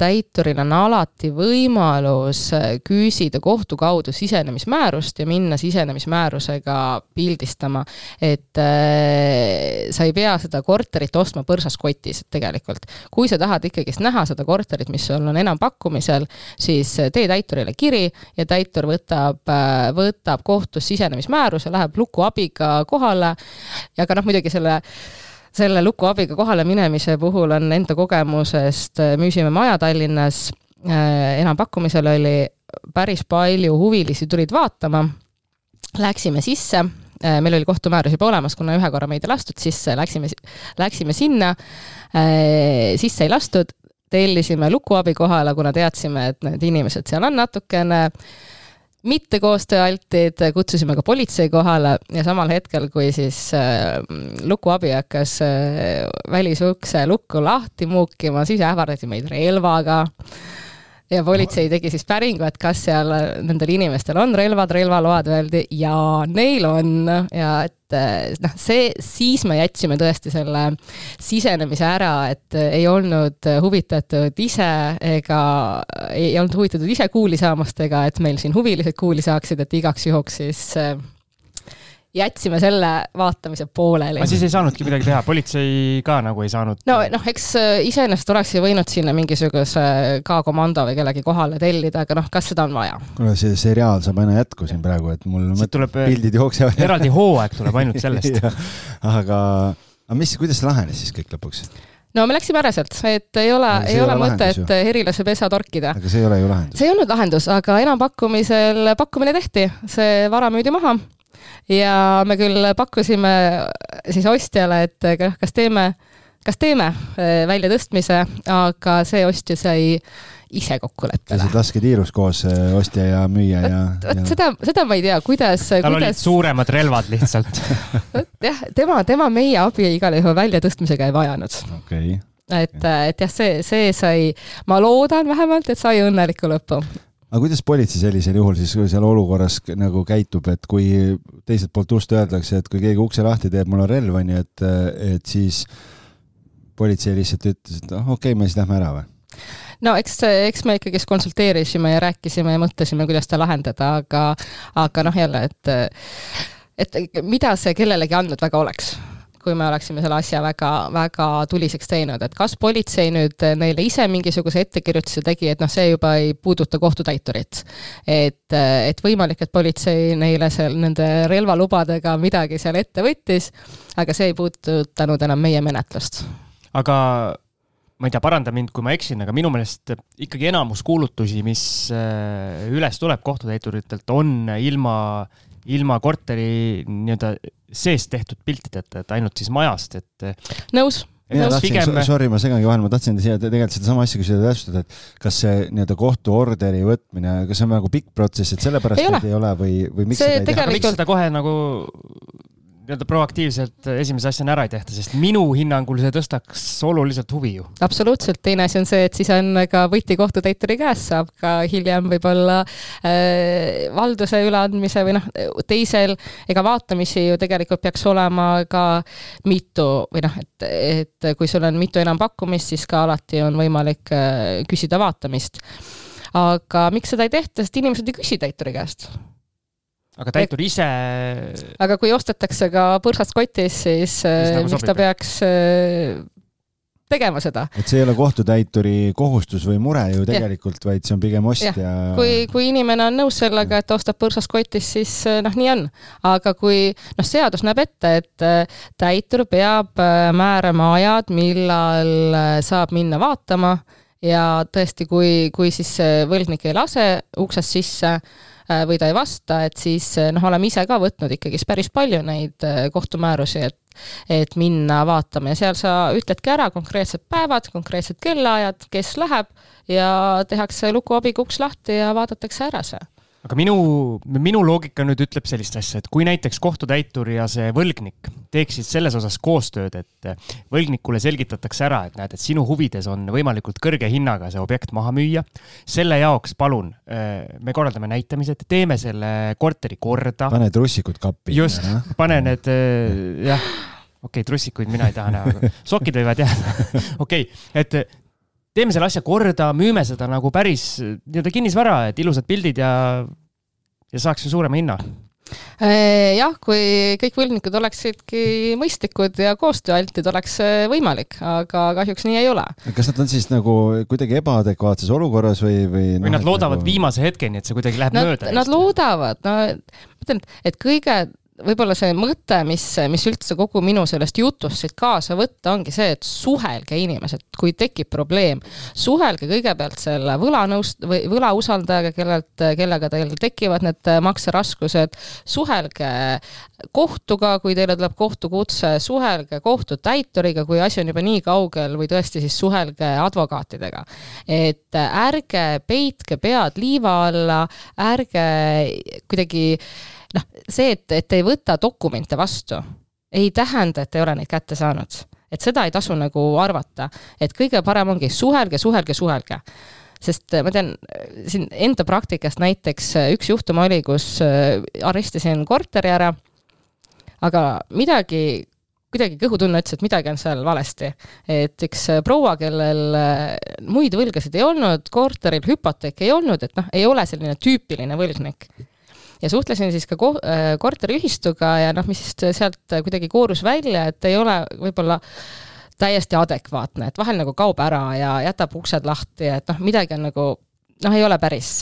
täituril on alati võimalus küsida kohtu kaudu sisenemismäärust ja minna sisenemismäärusega pildistama. et äh, sa ei pea seda korterit ostma põrsas kotis tegelikult. kui sa tahad ikkagist näha seda korterit, mis sul on enampakkumisel, siis tee täiturile kiri ja täitur võtab, äh, võtab kohtus sisenemismääruse, läheb luku abiga kohale ja ka noh, muidugi selle selle luku abiga kohale minemise puhul on enda kogemusest, äh, müüsime maja Tallinnas, äh, enampakkumisel oli päris palju huvilisi tulid vaatama, läksime sisse, äh, meil oli kohtumäärus juba olemas, kuna ühe korra meid ei lastud sisse, läksime, läksime sinna, sisse ei lastud, tellisime lukuabi kohale, kuna teadsime, et need inimesed seal on natukene äh, mitte koostööaltid, kutsusime ka politsei kohale ja samal hetkel, kui siis äh, lukuabi hakkas äh, välisukse lukku lahti muukima, siis ähvardati meid relvaga. Ja politsei tegi siis päringu, et kas seal nendel inimestel on relvad, relvaload, öeldi ja neil on. Ja et eh, noh, see, siis me jätsime tõesti selle sisenemise ära, et ei olnud huvitatud ise ega ei olnud huvitatud ise kuuli saamast ega et meil siin huvilised kuuli saaksid, et igaks juhuks siis jätsime selle vaatamise pooleli. aga siis ei saanudki midagi teha, politsei ka nagu ei saanud? no noh, eks äh, iseenesest oleks ju võinud sinna mingisuguse K-komando või kellegi kohale tellida, aga noh, kas seda on vaja? kuule, see seriaal saab aina jätku siin praegu, et mul tuleb, äh, pildid jooksevad. eraldi hooaeg tuleb ainult sellest aga, aga mis, kuidas see lahenes siis kõik lõpuks? no me läksime ära sealt, et ei ole, ei, ei ole mõtet Herilase pesa torkida. aga see ei ole ju lahendus. see ei olnud lahendus, aga enampakkumisel pakkumine tehti, see vara müüdi maha ja me küll pakkusime siis ostjale, et kas teeme, kas teeme äh, väljatõstmise, aga see ostja sai ise kokkuleppele. käisid lasketiirus koos äh, ostja ja müüja ja, ja...? vot seda, seda ma ei tea, kuidas. tal kuidas... olid suuremad relvad lihtsalt jah, tema, tema meie abi igal juhul väljatõstmisega ei vajanud. okei okay et, et jah, see, see sai, ma loodan vähemalt, et sai õnneliku lõpu aga kuidas politsei sellisel juhul siis seal olukorras nagu käitub, et kui teiselt poolt ust öeldakse, et kui keegi ukse lahti teeb, mul on relv, on ju, et, et siis politsei lihtsalt ütles, et noh, okei okay,, me siis lähme ära või? no eks, eks me ikkagist konsulteerisime ja rääkisime ja mõtlesime, kuidas seda lahendada, aga, aga noh, jälle, et et mida see kellelegi andnud väga oleks kui me oleksime selle asja väga, väga tuliseks teinud, et kas politsei nüüd neile ise mingisuguse ettekirjutuse tegi, et noh, see juba ei puuduta kohtutäiturit. et, et võimalik, et politsei neile seal nende relvalubadega midagi seal ette võttis, aga see ei puudutanud enam meie menetlust. aga ma ei tea, paranda mind, kui ma eksin, aga minu meelest ikkagi enamus kuulutusi, mis äh, üles tuleb kohtutäituritelt, on ilma ilma korteri nii-öelda seest tehtud piltideta, et ainult siis majast, et. nõus mina tahtsin pigem..., sorry, ma segangi vahele, ma tahtsin siia tegelikult sedasama asja küsida täpsustada, et kas see nii-öelda kohtuorderi võtmine, kas see on nagu pikk protsess, et sellepärast ei ole, ei ole või, või miks see seda ei teha? miks seda kohe nagu nii-öelda proaktiivselt esimese asjana ära ei tehta, sest minu hinnangul see tõstaks oluliselt huvi ju. absoluutselt, teine asi on see, et siis on ka võti kohtutäituri käes, saab ka hiljem võib-olla äh, valduse üleandmise või noh, teisel, ega vaatamisi ju tegelikult peaks olema ka mitu või noh, et, et kui sul on mitu enampakkumist, siis ka alati on võimalik äh, küsida vaatamist. aga miks seda ei tehta, sest inimesed ei küsi täituri käest aga täitur ise. aga kui ostetakse ka põrsast kotis, siis, siis nagu miks sobib. ta peaks äh, tegema seda. et see ei ole kohtutäituri kohustus või mure ju tegelikult, vaid see on pigem ostja. kui, kui inimene on nõus sellega, et ostab põrsast kotis, siis äh, noh, nii on. aga kui noh, seadus näeb ette, et täitur peab määrama ajad, millal saab minna vaatama ja tõesti, kui, kui siis võlgnik ei lase uksest sisse või ta ei vasta, et siis äh, noh, oleme ise ka võtnud ikkagist päris palju neid äh, kohtumäärusi, et et minna vaatama. Ja seal sa ütledki ära konkreetsed päevad, konkreetsed kellaajad, kes läheb ja tehakse lukuabiga uks lahti ja vaadatakse ära see aga minu, minu loogika nüüd ütleb sellist asja, et kui näiteks kohtutäitur ja see võlgnik teeksid selles osas koostööd, et võlgnikule selgitatakse ära, et näed, et sinu huvides on võimalikult kõrge hinnaga see objekt maha müüa. selle jaoks palun, äh, me korraldame näitamised, teeme selle korteri korda. pane trussikud kappi. just, pane need äh, jah okei okay,, trussikuid mina ei taha näha, aga sokid võivad jääda okei okay,, et teeme selle asja korda, müüme seda nagu päris nii-öelda kinnisvara, et ilusad pildid ja, ja saaks ju suurema hinna äh, jah, kui kõik võlgnikud oleksidki mõistlikud ja koostööaltid, oleks võimalik, aga kahjuks nii ei ole. kas nad on siis nagu kuidagi ebaadekvaatses olukorras või, või? või nad loodavad nagu... viimase hetkeni, et see kuidagi läheb nad, mööda? Nad loodavad, no ma ütlen, et kõige võib-olla see mõte, mis, mis üldse kogu minu sellest jutust siit kaasa võtta, ongi see, et suhelge inimesed, kui tekib probleem, suhelge kõigepealt selle võlanõust- või võlausaldajaga, kellelt, kellega teil tekivad need makseraskused, suhelge kohtuga, kui teile tuleb kohtukutse, suhelge kohtutäituriga, kui asi on juba nii kaugel, või tõesti siis suhelge advokaatidega. et ärge peitke pead liiva alla, ärge kuidagi see, et, et ei võta dokumente vastu, ei tähenda, et ei ole neid kätte saanud. et seda ei tasu nagu arvata, et kõige parem ongi suhelge, suhelge, suhelge sest ma tean siin enda praktikast näiteks üks juhtum oli, kus arestisin korteri ära, aga midagi kuidagi kõhutunne ütles, et midagi on seal valesti. et üks äh, proua, kellel äh, muid võlgasid ei olnud, korteril hüpoteeki ei olnud, et noh, ei ole selline tüüpiline võlgnik. Ja suhtlesin siis ka ko-, äh, korteriühistuga ja noh, mis sealt kuidagi koorus välja, et ei ole võib-olla täiesti adekvaatne, et vahel nagu kaob ära ja jätab uksed lahti, et noh, midagi on nagu noh, ei ole päris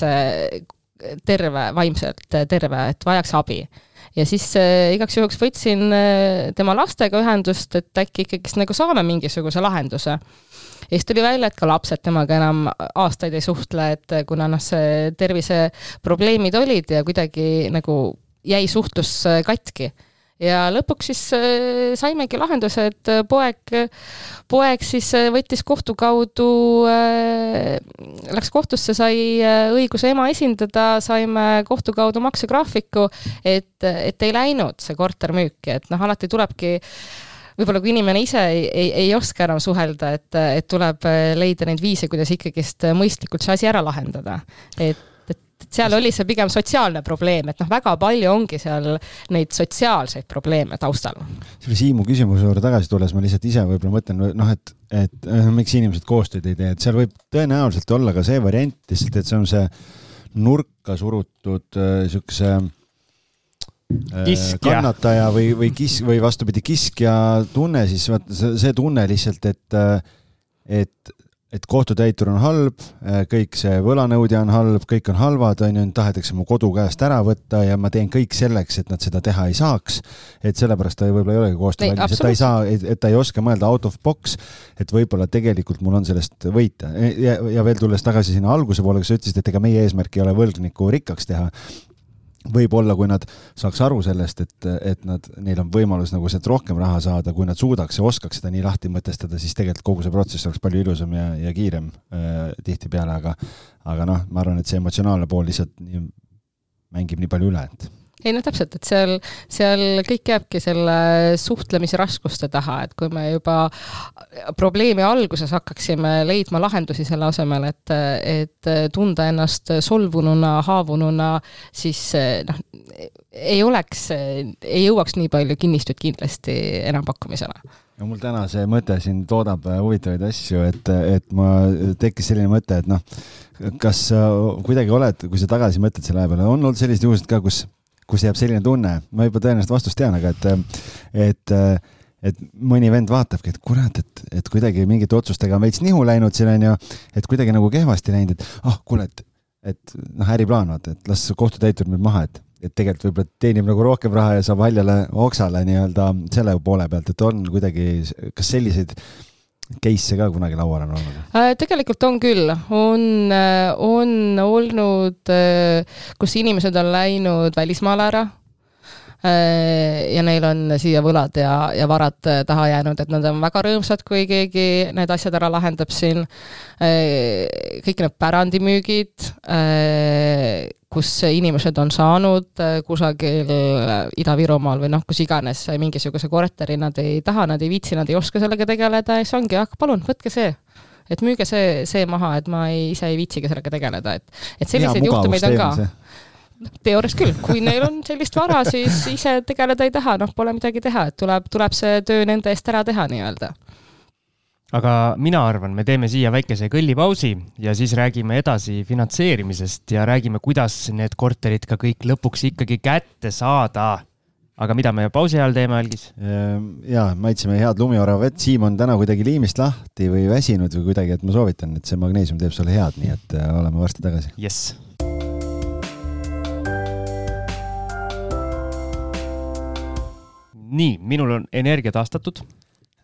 terve, vaimselt terve, et vajaks abi ja siis äh, igaks juhuks võtsin äh, tema lastega ühendust, et äkki ikkagist nagu saame mingisuguse lahenduse. Ja siis tuli välja, et ka lapsed temaga enam aastaid ei suhtle, et kuna noh, see terviseprobleemid olid ja kuidagi nagu jäi suhtlus äh, katki. Ja lõpuks siis äh, saimegi lahenduse, et äh, poeg, poeg siis võttis kohtu kaudu, läks kohtusse, sai õiguse ema esindada, saime kohtu kaudu maksegraafiku, et, et ei läinud see korter müüki, et noh, alati tulebki võib-olla kui inimene ise ei, ei, ei oska enam suhelda, et, et tuleb leida neid viise, kuidas ikkagist mõistlikult see asi ära lahendada. et et seal oli see pigem sotsiaalne probleem, et noh, väga palju ongi seal neid sotsiaalseid probleeme taustal. selle Siimu küsimuse juurde tagasi tulles ma lihtsalt ise võib-olla mõtlen, noh, et, et äh, miks inimesed koostööd ei tee, et seal võib tõenäoliselt olla ka see variant lihtsalt, et see on see nurka surutud äh, äh, Kiskja. kannataja või, või kis- või vastupidi, kiskja tunne, siis vaata see, see tunne lihtsalt, et, et et kohtutäitur on halb, äh, kõik see võlanõudja on halb, kõik on halvad, on ju, tahetakse mu kodu käest ära võtta ja ma teen kõik selleks, et nad seda teha ei saaks. et sellepärast ta võib-olla ei olegi koostöövalmis, et ta ei saa, et ta ei oska mõelda out of box, et võib-olla tegelikult mul on sellest võita ja, ja veel tulles tagasi sinna alguse poole, kus sa ütlesid, et ega meie eesmärk ei ole võlgnikku rikkaks teha võib-olla, kui nad saaks aru sellest, et, et nad, neil on võimalus nagu sealt rohkem raha saada, kui nad suudaks ja oskaks seda nii lahti mõtestada, siis tegelikult kogu see protsess oleks palju ilusam ja, ja kiirem äh, tihtipeale, aga aga noh, ma arvan, et see emotsionaalne pool lihtsalt nii, mängib nii palju üle, et ei no täpselt, et seal, seal kõik jääbki selle suhtlemise raskuste taha, et kui me juba probleemi alguses hakkaksime leidma lahendusi selle asemel, et, et tunda ennast solvununa, haavununa, siis noh, ei oleks, ei jõuaks nii palju kinnistuid kindlasti enampakkumisele. No mul täna see mõte siin toodab huvitavaid asju, et, et ma, tekkis selline mõte, et noh, kas kuidagi oled, kui sa tagasi mõtled selle aja peale, on olnud selliseid juhuseid ka, kus kus jääb selline tunne, ma juba tõenäoliselt vastust tean, aga et, et, et mõni vend vaatabki, et kurat, et, et kuidagi mingite otsustega on veits nihu läinud siin onju, et kuidagi nagu kehvasti läinud, et ah oh,, kuule, et, et noh, äriplaan vaata, et las kohtutäitur müüb maha, et, et tegelikult võib-olla teenib nagu rohkem raha ja saab haljale oksale nii-öelda selle poole pealt, et on kuidagi, kas selliseid case'e ka kunagi laual on olnud? Äh, tegelikult on küll, on, äh, on olnud, äh, kus inimesed on läinud välismaale ära ja neil on siia võlad ja, ja varad taha jäänud, et nad on väga rõõmsad, kui keegi need asjad ära lahendab siin. kõik need pärandimüügid, kus inimesed on saanud äh, kusagil äh, Ida-Virumaal või noh, kus iganes mingisuguse korteri, nad ei taha, nad ei viitsi, nad ei oska sellega tegeleda ja siis ongi, ah palun, võtke see et müüge see, see maha, et ma ei, ise ei viitsigi sellega tegeleda, et, et selliseid juhtumeid on ka. Teoorias küll, kui neil on sellist vara, siis ise tegeleda ei taha, noh, pole midagi teha, et tuleb, tuleb see töö nende eest ära teha nii-öelda aga mina arvan, me teeme siia väikese kõllipausi ja siis räägime edasi finantseerimisest ja räägime, kuidas need korterid ka kõik lõpuks ikkagi kätte saada. aga mida me pausi ajal teeme, Algis? Ehm, ja maitseme head lumiorava vett, Siim on täna kuidagi liimist lahti või väsinud või kuidagi, et ma soovitan, et see magneesium teeb sulle head, nii et äh, oleme varsti tagasi. jess nii, minul on energia taastatud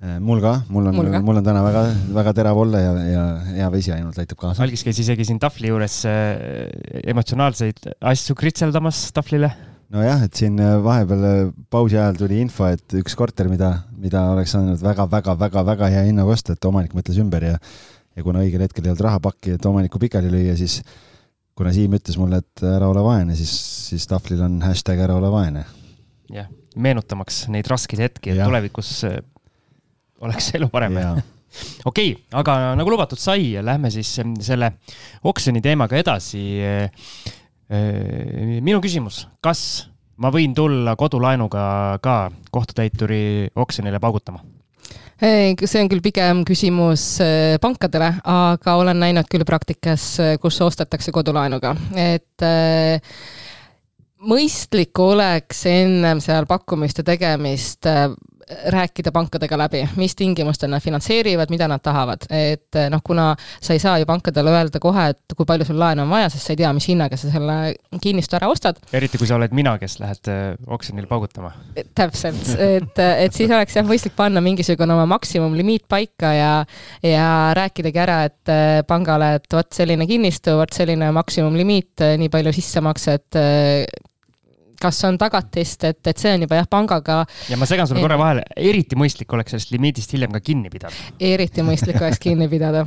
Äh, mul ka, mul on, mul on täna väga, väga terav olla ja, ja hea vesi ainult aitab kaasa. algis käis isegi siin tahvli juures äh, emotsionaalseid asju kritseldamas tahvlile. nojah, et siin äh, vahepeal pausi ajal tuli info, et üks korter, mida, mida oleks saanud väga-väga-väga-väga hea hinnaga osta, et omanik mõtles ümber ja ja kuna õigel hetkel ei olnud rahapakki, et omanikku pikali lüüa, siis kuna Siim ütles mulle, et ära ole vaene, siis, siis tahvlil on hashtag ära ole vaene. jah, meenutamaks neid raskeid hetki, et tulevikus oleks elu parem. okei okay,, aga nagu lubatud sai, lähme siis selle oksjoni teemaga edasi. minu küsimus, kas ma võin tulla kodulaenuga ka kohtutäituri oksjonile paugutama? see on küll pigem küsimus äh, pankadele, aga olen näinud küll praktikas, äh, kus ostetakse kodulaenuga, et äh, mõistlik oleks ennem seal pakkumiste tegemist rääkida pankadega läbi, mis tingimustel nad finantseerivad, mida nad tahavad, et noh, kuna sa ei saa ju pankadele öelda kohe, et kui palju sul laenu on vaja, sest sa ei tea, mis hinnaga sa selle kinnistu ära ostad. eriti kui sa oled mina, kes lähed äh, oksjonil paugutama. täpselt, et, et siis oleks jah mõistlik panna mingisugune oma maksimumlimiit paika ja, ja rääkidagi ära, et äh, pangale, et vot selline kinnistu, vot selline maksimumlimiit, äh, nii palju sissemakset kas on tagatist, et, et see on juba jah, pangaga. ja ma segan sulle korra vahele, eriti mõistlik oleks sellest limiidist hiljem ka kinni pidada. eriti mõistlik oleks kinni pidada.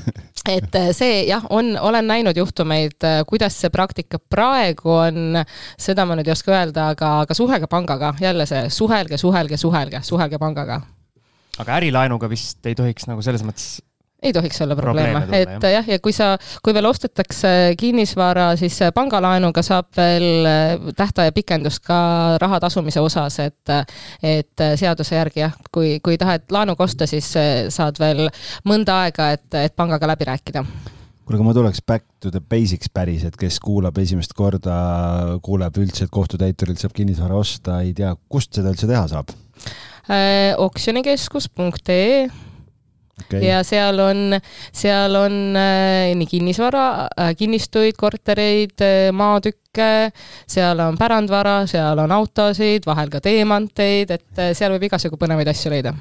et äh, see jah, on, olen näinud juhtumeid, äh, kuidas see praktika praegu on, seda ma nüüd ei oska öelda, aga, aga suhelge pangaga, jälle see suhelge, suhelge, suhelge, suhelge pangaga. aga ärilaenuga vist ei tohiks nagu selles mõttes ei tohiks olla probleeme, et jah, ja kui sa, kui veel ostetakse kinnisvara, siis pangalaenuga saab veel äh, tähtaja pikendust ka raha tasumise osas, et et seaduse järgi jah, kui, kui tahad laenuga osta, siis äh, saad veel mõnda aega, et, et pangaga läbi rääkida. Kuule, aga ma tuleks back to the basics päris, et kes kuulab esimest korda, kuuleb üldse, et kohtutäiturilt saab kinnisvara osta, ei tea, kust seda üldse teha saab. Äh,? oksjonikeskus.ee okay.. ja seal on, seal on äh, nii kinnisvara äh,, kinnistuid, kortereid äh,, maatükke, seal on pärandvara, seal on autosid, vahel ka teemanteid, et seal võib igasugu põnevaid asju leida.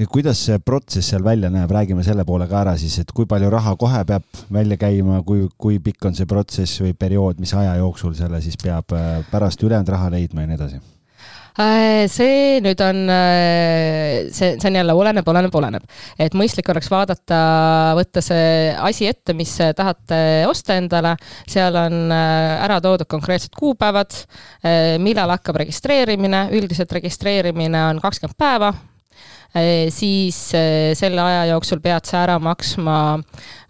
Ja kuidas see protsess seal välja näeb, räägime selle poole ka ära siis, et kui palju raha kohe peab välja käima, kui, kui pikk on see protsess või periood, mis aja jooksul selle siis peab pärast ülejäänud raha leidma ja nii edasi see nüüd on, äh, see, see on jälle oleneb, oleneb, oleneb. et mõistlik oleks vaadata, võtta see asi ette, mis tahate osta endale, seal on äh, ära toodud konkreetsed kuupäevad, millal hakkab registreerimine, üldiselt registreerimine on kakskümmend päeva, siis selle aja jooksul pead sa ära maksma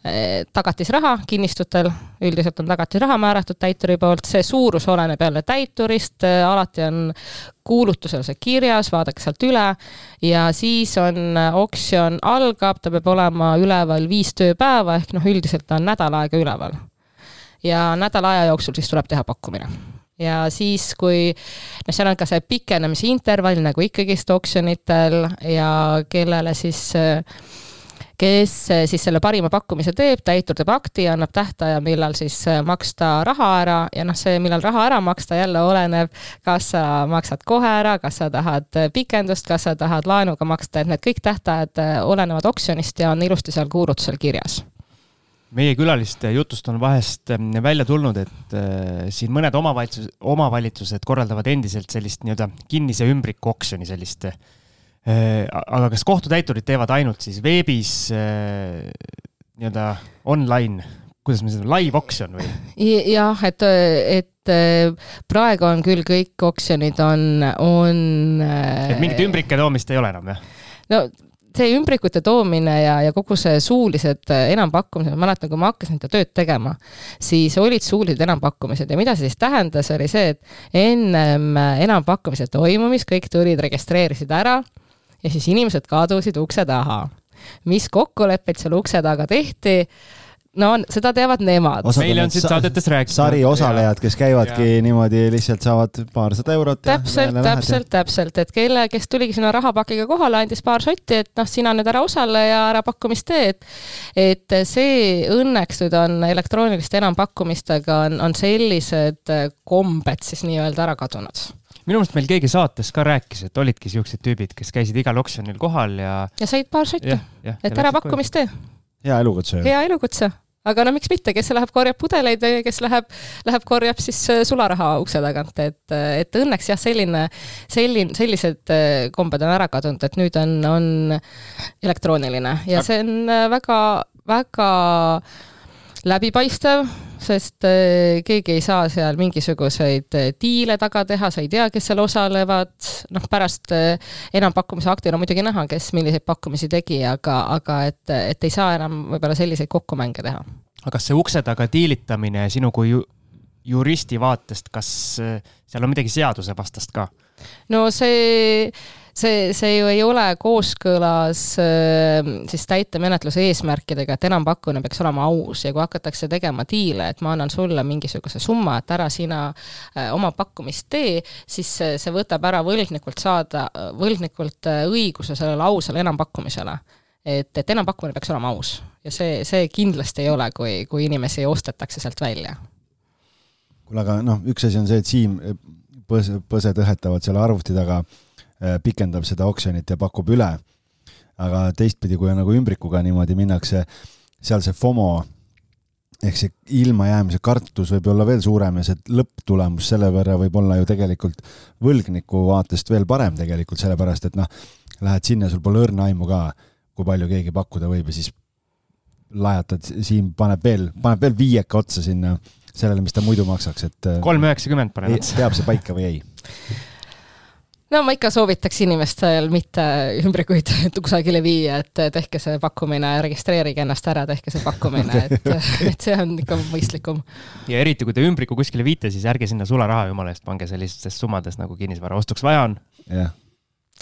Eh, tagatisraha kinnistutel, üldiselt on tagatisraha määratud täituri poolt, see suurus oleneb jälle täiturist, alati on kuulutusel see kirjas, vaadake sealt üle. Ja siis on oksjon algab, ta peab olema üleval viis tööpäeva, ehk noh, üldiselt ta on nädal aega üleval. ja nädala aja jooksul siis tuleb teha pakkumine ja siis, kui noh, seal on ka see pikenemise intervall nagu ikkagist oksjonitel ja kellele siis kes eh, siis selle parima pakkumise teeb, täitur teeb akti ja annab tähtaja, millal siis eh, maksta raha ära. Ja noh, see, millal raha ära maksta, jälle oleneb, kas sa maksad kohe ära, kas sa tahad eh, pikendust, kas sa tahad laenuga maksta, et need kõik tähtajad olenevad oksjonist ja on ilusti seal kuulutusel kirjas meie külaliste jutust on vahest välja tulnud, et äh, siin mõned omavalitsus, omavalitsused korraldavad endiselt sellist nii-öelda kinnise ümbriku oksjoni, sellist Äh, aga kas kohtutäiturid teevad ainult siis veebis nii-öelda online, kuidas me seda, live oksjon või? jah, et, et praegu on küll kõik oksjonid on, on. et mingit ümbrike toomist ei ole enam, jah? no see ümbrikute toomine ja, ja kogu see suulised enampakkumised, ma mäletan, kui ma hakkasin seda tööd tegema, siis olid suulised enampakkumised ja mida see siis tähendas, oli see, et ennem enampakkumise toimumist kõik tulid, registreerisid ära ja siis inimesed kadusid ukse taha. mis kokkuleppeid seal ukse taga tehti, no seda teavad nemad. meile on siit saadetes rääkinud. sari osalejad, kes käivadki ja. niimoodi, lihtsalt saavad paarsada eurot. täpselt, täpselt, täpselt, et kelle, kes tuligi sinna rahapakiga kohale, andis paar sotti, et noh, sina nüüd ära osale ja ära pakkumist tee, et et see õnneks nüüd on elektrooniliste enampakkumistega on, on sellised kombed siis nii-öelda ära kadunud minu meelest meil keegi saates ka rääkis, et olidki siuksed tüübid, kes käisid igal oksjonil kohal ja. ja said paar sotti, et ära pakkumist tee. Hea elukutse. hea elukutse aga no miks mitte, kes läheb korjab pudeleid ja kes läheb, läheb korjab siis äh, sularaha ukse tagant, et, et õnneks jah, selline, selline, sellised äh, kombed on ära kadunud, et nüüd on, on elektrooniline ja see on äh, väga, väga läbipaistev sest äh, keegi ei saa seal mingisuguseid äh, diile taga teha, sa ei tea, kes seal osalevad, noh, pärast äh, enampakkumise aktil on muidugi näha, kes milliseid pakkumisi tegi, aga, aga et, et ei saa enam võib-olla selliseid kokkumänge teha. aga kas see ukse taga diilitamine sinu kui ju juristi vaatest, kas seal on midagi seadusevastast ka? no see see, see ju ei ole kooskõlas äh, siis täitemenetluse eesmärkidega, et enampakkumine peaks olema aus ja kui hakatakse tegema diile, et ma annan sulle mingisuguse summa, et ära sina äh, oma pakkumist tee, siis see võtab ära võlgnikult saada, võlgnikult äh, õiguse sellele ausale enampakkumisele. et, et enampakkumine peaks olema aus ja see, see kindlasti ei ole, kui, kui inimesi ostetakse sealt välja. kuule, aga noh, üks asi on see, et Siim põse, põsed õhetavad selle arvuti taga pikendab seda oksjonit ja pakub üle. aga teistpidi, kui nagu ümbrikuga niimoodi minnakse, seal see FOMO ehk see ilmajäämise kartus võib olla veel suurem ja see lõpptulemus selle võrra võib olla ju tegelikult võlgniku vaatest veel parem tegelikult, sellepärast et noh, lähed sinna, sul pole õrna aimu ka, kui palju keegi pakkuda võib ja siis lajatad, Siim paneb veel, paneb veel viieka otsa sinna sellele, mis ta muidu maksaks, et kolm üheksakümmend paneb otsa. peab see paika või ei? No ma ikka soovitaks inimestel mitte ümbrikuid kusagile viia, et tehke see pakkumine, registreerige ennast ära, tehke see pakkumine, et, et see on ikka mõistlikum. ja eriti, kui te ümbriku kuskile viite, siis ärge sinna sularaha jumala eest pange sellistes summades, nagu kinnisvara ostuks vaja on. jah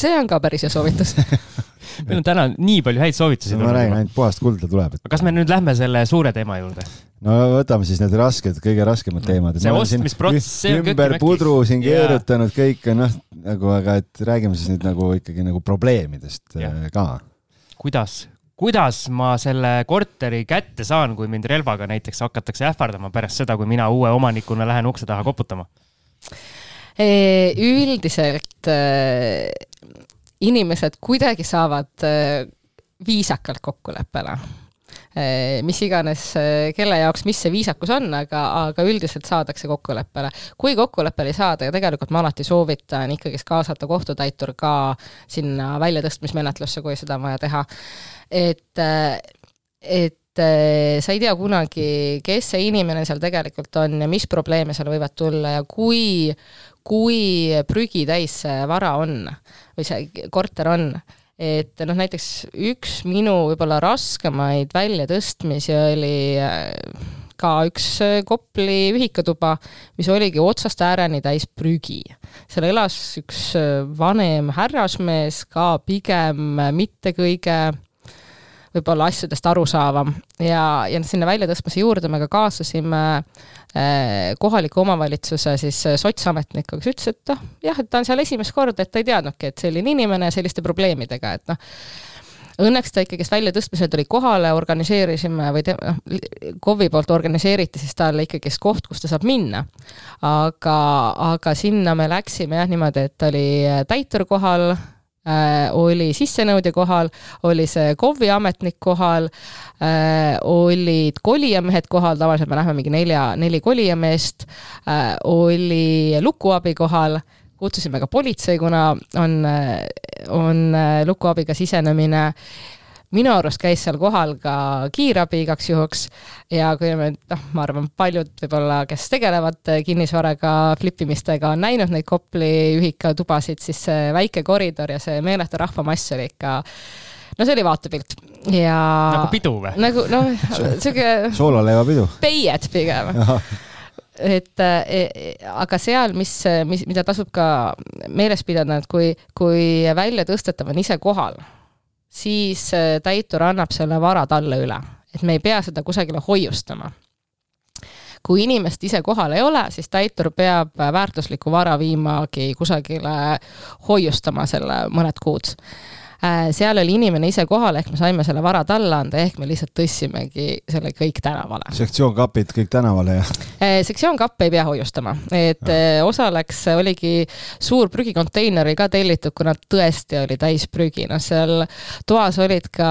see on ka päris hea soovitus meil on täna nii palju häid soovitusi no,. ma räägin, ainult puhast kulda tuleb et.... kas me nüüd lähme selle suure teema juurde? no võtame siis need rasked, kõige raskemad teemad. see ostmisprotsess, see on ümber pudru siin keerutanud kõike, noh, nagu, aga et räägime siis nüüd nagu ikkagi nagu probleemidest ja. Äh, ka. kuidas, kuidas ma selle korteri kätte saan, kui mind relvaga näiteks hakatakse ähvardama pärast seda, kui mina uue omanikuna lähen ukse taha koputama? üldiselt äh, inimesed kuidagi saavad äh, viisakalt kokkuleppele äh, mis iganes, kelle jaoks, mis see viisakus on, aga, aga üldiselt saadakse kokkuleppele. kui kokkuleppele ei saada ja tegelikult ma alati soovitan ikkagist kaasata kohtutäitur ka sinna väljatõstmismenetlusse, kui seda on vaja teha. et, et sa ei tea kunagi, kes see inimene seal tegelikult on ja mis probleeme seal võivad tulla ja kui kui prügitäis see vara on või see korter on, et noh, näiteks üks minu võib-olla raskemaid väljatõstmisi oli äh, ka üks äh, Kopli ühikatuba, mis oligi otsast ääreni täis prügi. seal elas üks äh, vanem härrasmees, ka pigem mitte kõige võib-olla asjadest arusaavam ja, ja sinna väljatõstmise juurde me ka kaasasime äh, kohaliku omavalitsuse siis äh, sotsametniku, kes ütles, et noh, jah, et ta on seal esimest korda, et ta ei teadnudki, et selline inimene selliste probleemidega, et noh, õnneks ta ikkagist väljatõstmisel tuli kohale, organiseerisime või te-, noh, KOV-i poolt organiseeriti siis talle ikkagist koht, kus ta saab minna. aga, aga sinna me läksime jah niimoodi, et oli täitur kohal, äh, oli sissenõudja kohal, oli see KOV-i ametnik kohal äh,, olid kolijamehed kohal, tavaliselt me näeme mingi nelja, neli kolijameest äh,, oli lukuabi kohal, kutsusime ka politsei, kuna on, on lukuabiga sisenemine minu arust käis seal kohal ka kiirabi igaks juhuks ja kui me noh, ma arvan, paljud võib-olla, kes tegelevad kinnisvaraga, flipimistega, on näinud neid Kopli ühikatubasid, siis see väike koridor ja see meeletu rahvamass oli ikka no see oli vaatepilt ja. nagu pidu või? nagu noh, sihuke. soolaleivapidu. peied pigem et e, aga seal, mis, mis, mida tasub ka meeles pidada, et kui, kui väljatõstetav on ise kohal siis äh, täitur annab selle vara talle üle, et me ei pea seda kusagile hoiustama. kui inimest ise kohal ei ole, siis täitur peab väärtuslikku vara viimagi kusagile hoiustama selle mõned kuud Äh, seal oli inimene ise kohal, ehk me saime selle vara talle anda, ehk me lihtsalt tõstsimegi selle kõik tänavale. sektsioonkapid kõik tänavale, jah? Äh, sektsioonkappe ei pea hoiustama, et ja. Äh, osaleks oligi suur prügikonteiner oli ka tellitud, kuna tõesti oli täis prügi, noh seal toas olid ka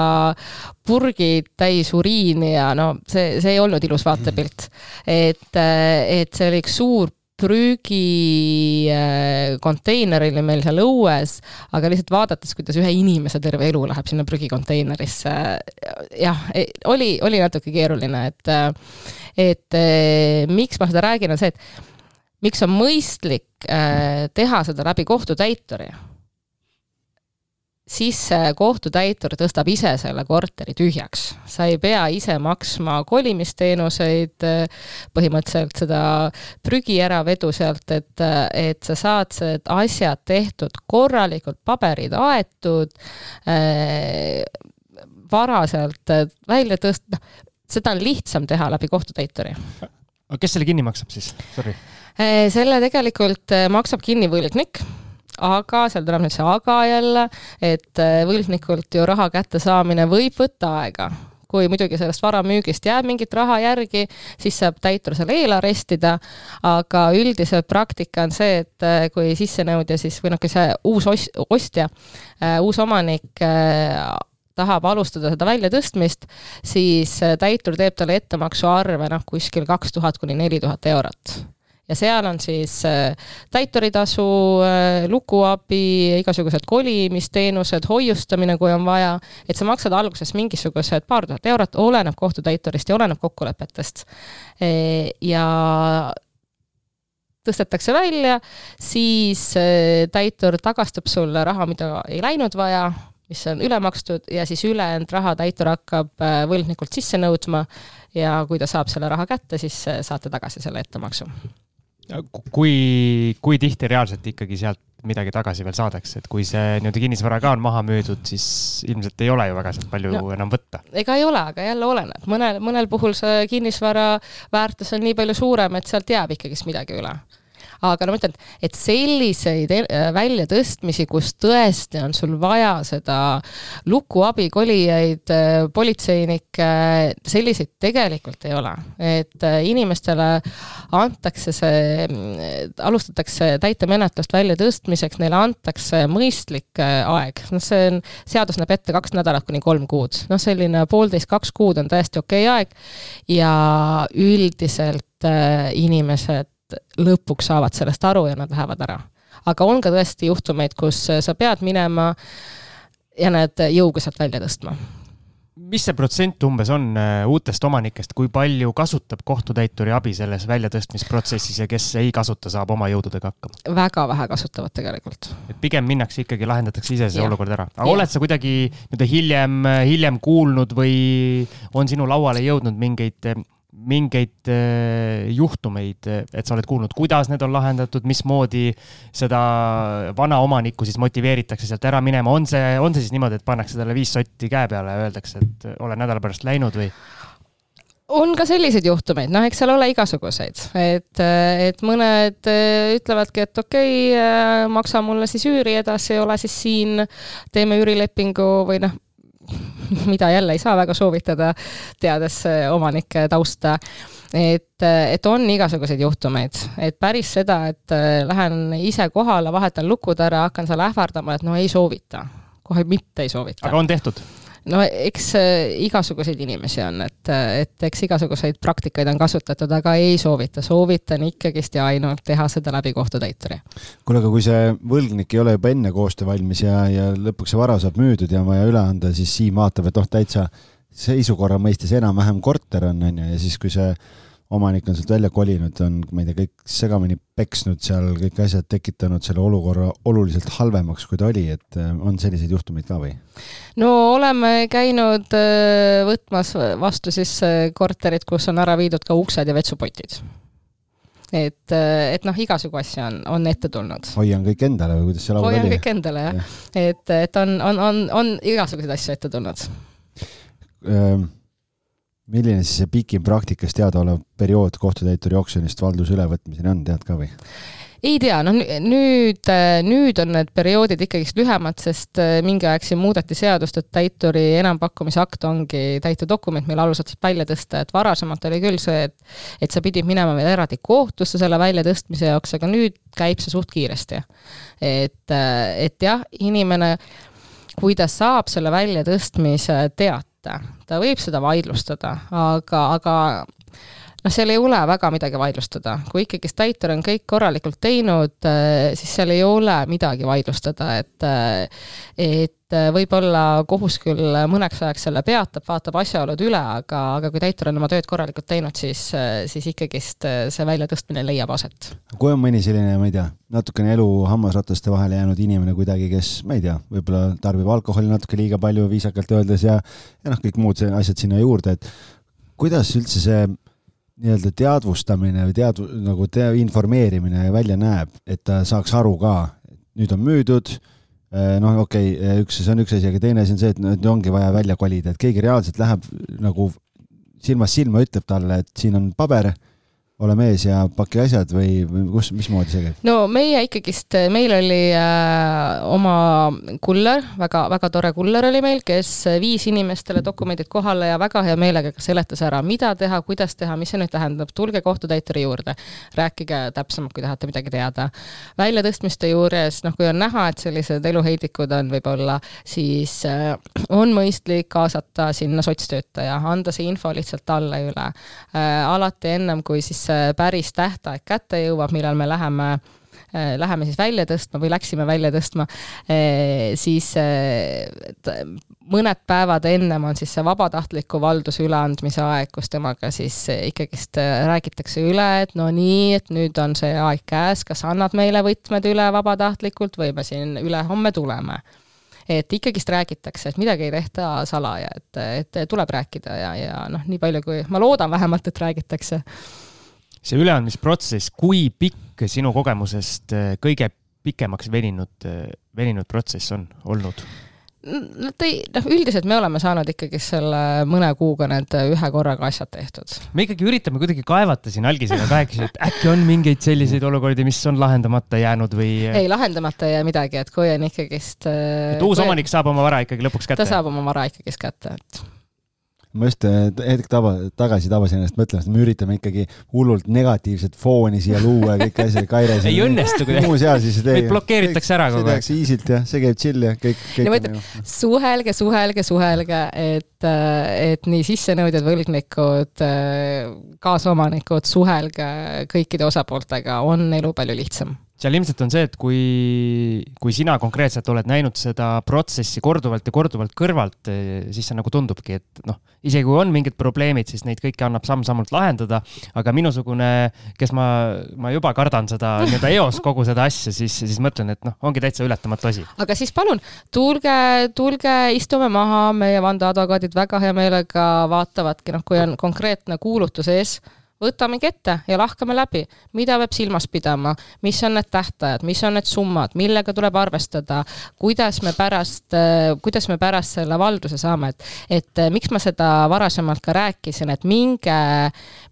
purgid täis uriini ja no see, see ei olnud ilus vaatepilt. et, et see oli üks suur prügikonteineril äh, meil seal õues, aga lihtsalt vaadates, kuidas ühe inimese terve elu läheb sinna prügikonteinerisse, jah, e, oli, oli natuke keeruline, et et miks ma seda räägin, on see, et miks on mõistlik teha seda läbi kohtutäituri siis kohtutäitur tõstab ise selle korteri tühjaks. sa ei pea ise maksma kolimisteenuseid, põhimõtteliselt seda prügi äravedu sealt, et, et sa saad need asjad tehtud korralikult, paberid aetud äh,, vara sealt välja tõst-, noh, seda on lihtsam teha läbi kohtutäituri. aga kes selle kinni maksab siis, sorry? selle tegelikult maksab kinni võlgnik aga seal tuleb nüüd see aga jälle, et äh, võlgnikult ju raha kättesaamine võib võtta aega. Kui muidugi sellest vara müügist jääb mingit raha järgi, siis saab täitur selle eelarestida, aga üldiselt praktika on see, et äh, kui sissenõudja siis või noh, kui see uus os-, ostja, äh, uus omanik tahab alustada seda väljatõstmist, siis täitur teeb talle ettemaksuarve noh, kuskil kaks tuhat kuni neli tuhat eurot ja seal on siis äh, täituritasu, äh, lukuabi, igasugused kolimisteenused, hoiustamine, kui on vaja, et sa maksad alguses mingisugused paar tuhat eurot, oleneb kohtutäiturist ja oleneb kokkulepetest. E, ja tõstetakse välja, siis äh, täitur tagastab sulle raha, mida ei läinud vaja, mis on üle makstud ja siis ülejäänud raha täitur hakkab võlgnikult sisse nõudma. Ja kui ta saab selle raha kätte, siis saate tagasi selle ettemaksu kui, kui tihti reaalselt ikkagi sealt midagi tagasi veel saadakse, et kui see nii-öelda kinnisvara ka on maha müüdud, siis ilmselt ei ole ju väga sealt palju no, enam võtta. ega ei ole, aga jälle oleneb, mõnel, mõnel puhul see kinnisvara väärtus on nii palju suurem, et sealt jääb ikkagist midagi üle aga no ma ütlen, et selliseid äh, väljatõstmisi, kus tõesti on sul vaja seda lukuabi, kolijaid, äh, politseinikke, selliseid tegelikult ei ole. et äh, inimestele antakse see, alustatakse täitemenetlust väljatõstmiseks, neile antakse mõistlik aeg, noh, see on, seadus näeb ette kaks nädalat kuni kolm kuud, noh, selline poolteist, kaks kuud on täiesti okei okay aeg. Ja üldiselt inimesed lõpuks saavad sellest aru ja nad lähevad ära. aga on ka tõesti juhtumeid, kus sa pead minema ja need jõuga sealt välja tõstma mis see protsent umbes on äh, uutest omanikest, kui palju kasutab kohtutäituri abi selles väljatõstmisprotsessis ja kes ei kasuta, saab oma jõududega hakkama? väga vähe kasutavad tegelikult. et pigem minnakse ikkagi, lahendatakse ise see ja. olukord ära. aga ja. oled sa kuidagi nii-öelda hiljem, hiljem kuulnud või on sinu lauale jõudnud mingeid mingeid äh, juhtumeid, et sa oled kuulnud, kuidas need on lahendatud, mismoodi seda vana omanikku siis motiveeritakse sealt ära minema, on see, on see siis niimoodi, et pannakse talle viis sotti käe peale ja öeldakse, et ole nädala pärast läinud või? on ka selliseid juhtumeid, noh, eks seal ole igasuguseid, et, et mõned äh, ütlevadki, et okei okay,, maksa mulle siis üüri edasi, ole siis siin, teeme üürilepingu või noh, mida jälle ei saa väga soovitada, teades äh, omanike tausta. et, äh, et on igasuguseid juhtumeid, et päris seda, et äh, lähen ise kohale, vahetan lukud ära, hakkan seal ähvardama, et no ei soovita, kohe mitte ei soovita. aga on tehtud? No eks äh, igasuguseid inimesi on, et, et eks igasuguseid praktikaid on kasutatud, aga ei soovita, soovitan ikkagist ja ainult teha seda läbi kohtutäituri. kuule, aga kui see võlgnik ei ole juba enne koostöö valmis ja, ja lõpuks see vara saab müüdud ja on vaja üle anda, siis Siim vaatab, et oh, täitsa seisukorra mõistes enam-vähem korter on, on ju, ja siis, kui see omanik on sealt välja kolinud, on, ma ei tea, kõik segamini peksnud seal, kõik asjad tekitanud selle olukorra oluliselt halvemaks, kui ta oli, et äh, on selliseid juhtumeid ka või? no oleme käinud äh, võtmas vastu siis äh, korterid, kus on ära viidud ka uksed ja vetsupotid et, et noh, igasugu asju on, on ette tulnud. hoian kõik endale või kuidas see laul oli? hoian kõik endale jah ja., et, et on, on, on, on igasuguseid asju ette tulnud milline siis see pikim praktikas teadaolev periood kohtutäituri oksjonist valduse ülevõtmiseni on, tead ka või? ei tea, noh nüüd, nüüd on need perioodid ikkagist lühemad, sest äh, mingi aeg siin muudeti seadust, et täituri enampakkumise akt ongi täitedokument, mille alusel saab välja tõsta, et varasemalt oli küll see, et et sa pidid minema veel eraldi kohtusse selle väljatõstmise jaoks, aga nüüd käib see suht kiiresti. et, äh, et jah, inimene, kui ta saab selle väljatõstmise teate, ta võib seda vaidlustada, aga, aga noh, seal ei ole väga midagi vaidlustada, kui ikkagist täitur on kõik korralikult teinud, siis seal ei ole midagi vaidlustada, et et võib-olla kohus küll mõneks ajaks selle peatab, vaatab asjaolud üle, aga, aga kui täitur on oma tööd korralikult teinud, siis, siis ikkagist see väljatõstmine leiab aset. kui on mõni selline, ma ei tea, natukene elu hammasrataste vahele jäänud inimene kuidagi, kes, ma ei tea, võib-olla tarbib alkoholi natuke liiga palju viisakalt öeldes ja ja noh, kõik muud asjad sinna juurde, et kuidas üldse see nii-öelda teadvustamine või teadv-, nagu te-, informeerimine välja näeb, et ta saaks aru ka, nüüd on müüdud, eh, noh, okei okay,, üks, see on üks asi, aga teine asi on see, et nüüd ongi vaja välja kolida, et keegi reaalselt läheb nagu silmast silma, ütleb talle, et siin on paber ole mees ja paki asjad või, või kus, mismoodi see käib? no meie ikkagist, meil oli äh, oma kuller, väga, väga tore kuller oli meil, kes viis inimestele dokumendid kohale ja väga hea meelega seletas ära, mida teha, kuidas teha, mis see nüüd tähendab, tulge kohtutäituri juurde, rääkige täpsemalt, kui tahate midagi teada. väljatõstmiste juures, noh, kui on näha, et sellised eluheidikud on võib-olla, siis äh, on mõistlik kaasata sinna sotstöötaja, anda see info lihtsalt talle üle äh,. alati ennem, kui siis päris tähtaeg kätte jõuab, millal me läheme äh, läheme siis välja tõstma või läksime välja tõstma, äh, siis äh, mõned päevad ennem on siis see vabatahtliku valduse üleandmise aeg, kus temaga siis ikkagist räägitakse üle, et no nii, et nüüd on see aeg käes, kas annad meile võtmed üle vabatahtlikult või me siin ülehomme tuleme. Et ikkagist räägitakse, et midagi ei tehta salaja, et, et tuleb rääkida ja, ja noh, nii palju kui, ma loodan vähemalt, et räägitakse see üleandmisprotsess, kui pikk sinu kogemusest äh, kõige pikemaks veninud, äh, veninud protsess on olnud? no ta ei, noh, üldiselt me oleme saanud ikkagi selle mõne kuuga need ühe korraga asjad tehtud. me ikkagi üritame kuidagi kaevata siin algisega kahekesi, et äkki on mingeid selliseid olukordi, mis on lahendamata jäänud või? ei, lahendamata ei jää midagi, et kui on ikkagist. et uus omanik saab oma vara ikkagi lõpuks kätte? ta saab oma vara ikkagist kätte, et ma just äh, hetk taba, tagasi tabasin ennast mõtlema, et me üritame ikkagi hullult negatiivset fooni siia luua ja kõiki asju, Kaire ei õnnestu kuidagi. muu seal siis ei tee. meid blokeeritakse ära kogu aeg. see tehakse easy't ja see käib chill ja kõik, kõik. no ma ütlen, suhelge, suhelge, suhelge, et, äh, et nii sissenõudjad, võlgnikud, äh, kaasomanikud, suhelge kõikide osapooltega, on elu palju lihtsam seal ilmselt on see, et kui, kui sina konkreetselt oled näinud seda protsessi korduvalt ja korduvalt kõrvalt, eh, siis see nagu tundubki, et noh, isegi kui on mingid probleemid, siis neid kõiki annab samm-sammult lahendada. aga minusugune, kes ma, ma juba kardan seda nii-öelda eos kogu seda asja, siis, siis mõtlen, et noh, ongi täitsa ületamatu asi. aga siis palun, tulge, tulge, istume maha, meie vandeadvokaadid väga hea meelega vaatavadki, noh, kui on konkreetne kuulutus ees võtamegi ette ja lahkame läbi, mida peab silmas pidama, mis on need tähtajad, mis on need summad, millega tuleb arvestada, kuidas me pärast, kuidas me pärast selle valduse saame, et, et miks ma seda varasemalt ka rääkisin, et minge,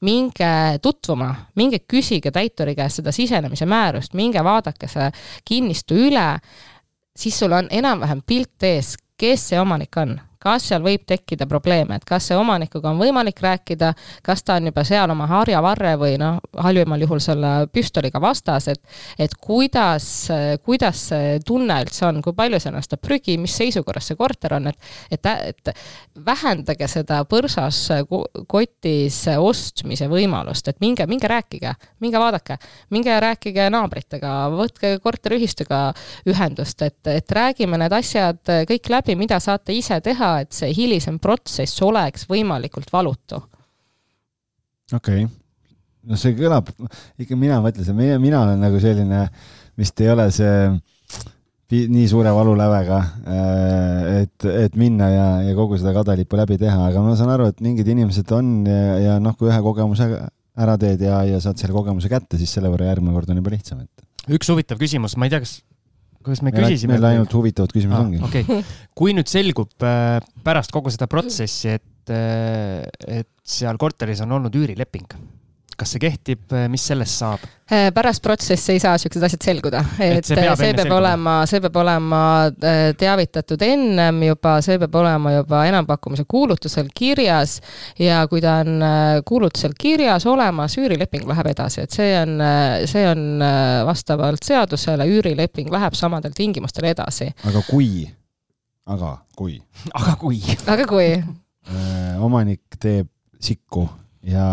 minge tutvuma, minge küsige täituri käest seda sisenemise määrust, minge vaadake see kinnistu üle, siis sul on enam-vähem pilt ees, kes see omanik on kas seal võib tekkida probleeme, et kas see omanikuga on võimalik rääkida, kas ta on juba seal oma harjavarre või noh, halvimal juhul selle püstoliga vastas, et et kuidas, kuidas see tunne üldse on, kui palju seal seda prügi, mis seisukorras see korter on, et et, et vähendage seda põrsas kotis ostmise võimalust, et minge, minge rääkige, minge vaadake, minge rääkige naabritega, võtke korteriühistuga ühendust, et, et räägime need asjad kõik läbi, mida saate ise teha, et see hilisem protsess oleks võimalikult valutu. okei okay., no see kõlab, ikka mina mõtlesin, mina, mina olen nagu selline, vist ei ole see nii suure valulävega, äh, et, et minna ja, ja kogu seda kadalippu läbi teha, aga ma saan aru, et mingid inimesed on ja, ja noh, kui ühe kogemuse ära teed ja, ja saad selle kogemuse kätte, siis selle võrra järgmine kord on juba lihtsam, et. üks huvitav küsimus, ma ei tea, kas kas me küsisime? meil ainult huvitavad küsimused ah, ongi. okei okay., kui nüüd selgub äh, pärast kogu seda protsessi, et, äh, et seal korteris on olnud üürileping kas see kehtib, mis sellest saab? Äh, pärast protsessi ei saa niisugused asjad selguda, et, et see peab, see peab olema, see peab olema äh, teavitatud ennem juba, see peab olema juba enampakkumise kuulutusel kirjas. Ja kui ta on äh, kuulutusel kirjas olemas, üürileping läheb edasi, et see on, see on vastavalt seadusele, üürileping läheb samadel tingimustel edasi. aga kui, aga kui? Aga kui? Aga kui? Omanik teeb sikku ja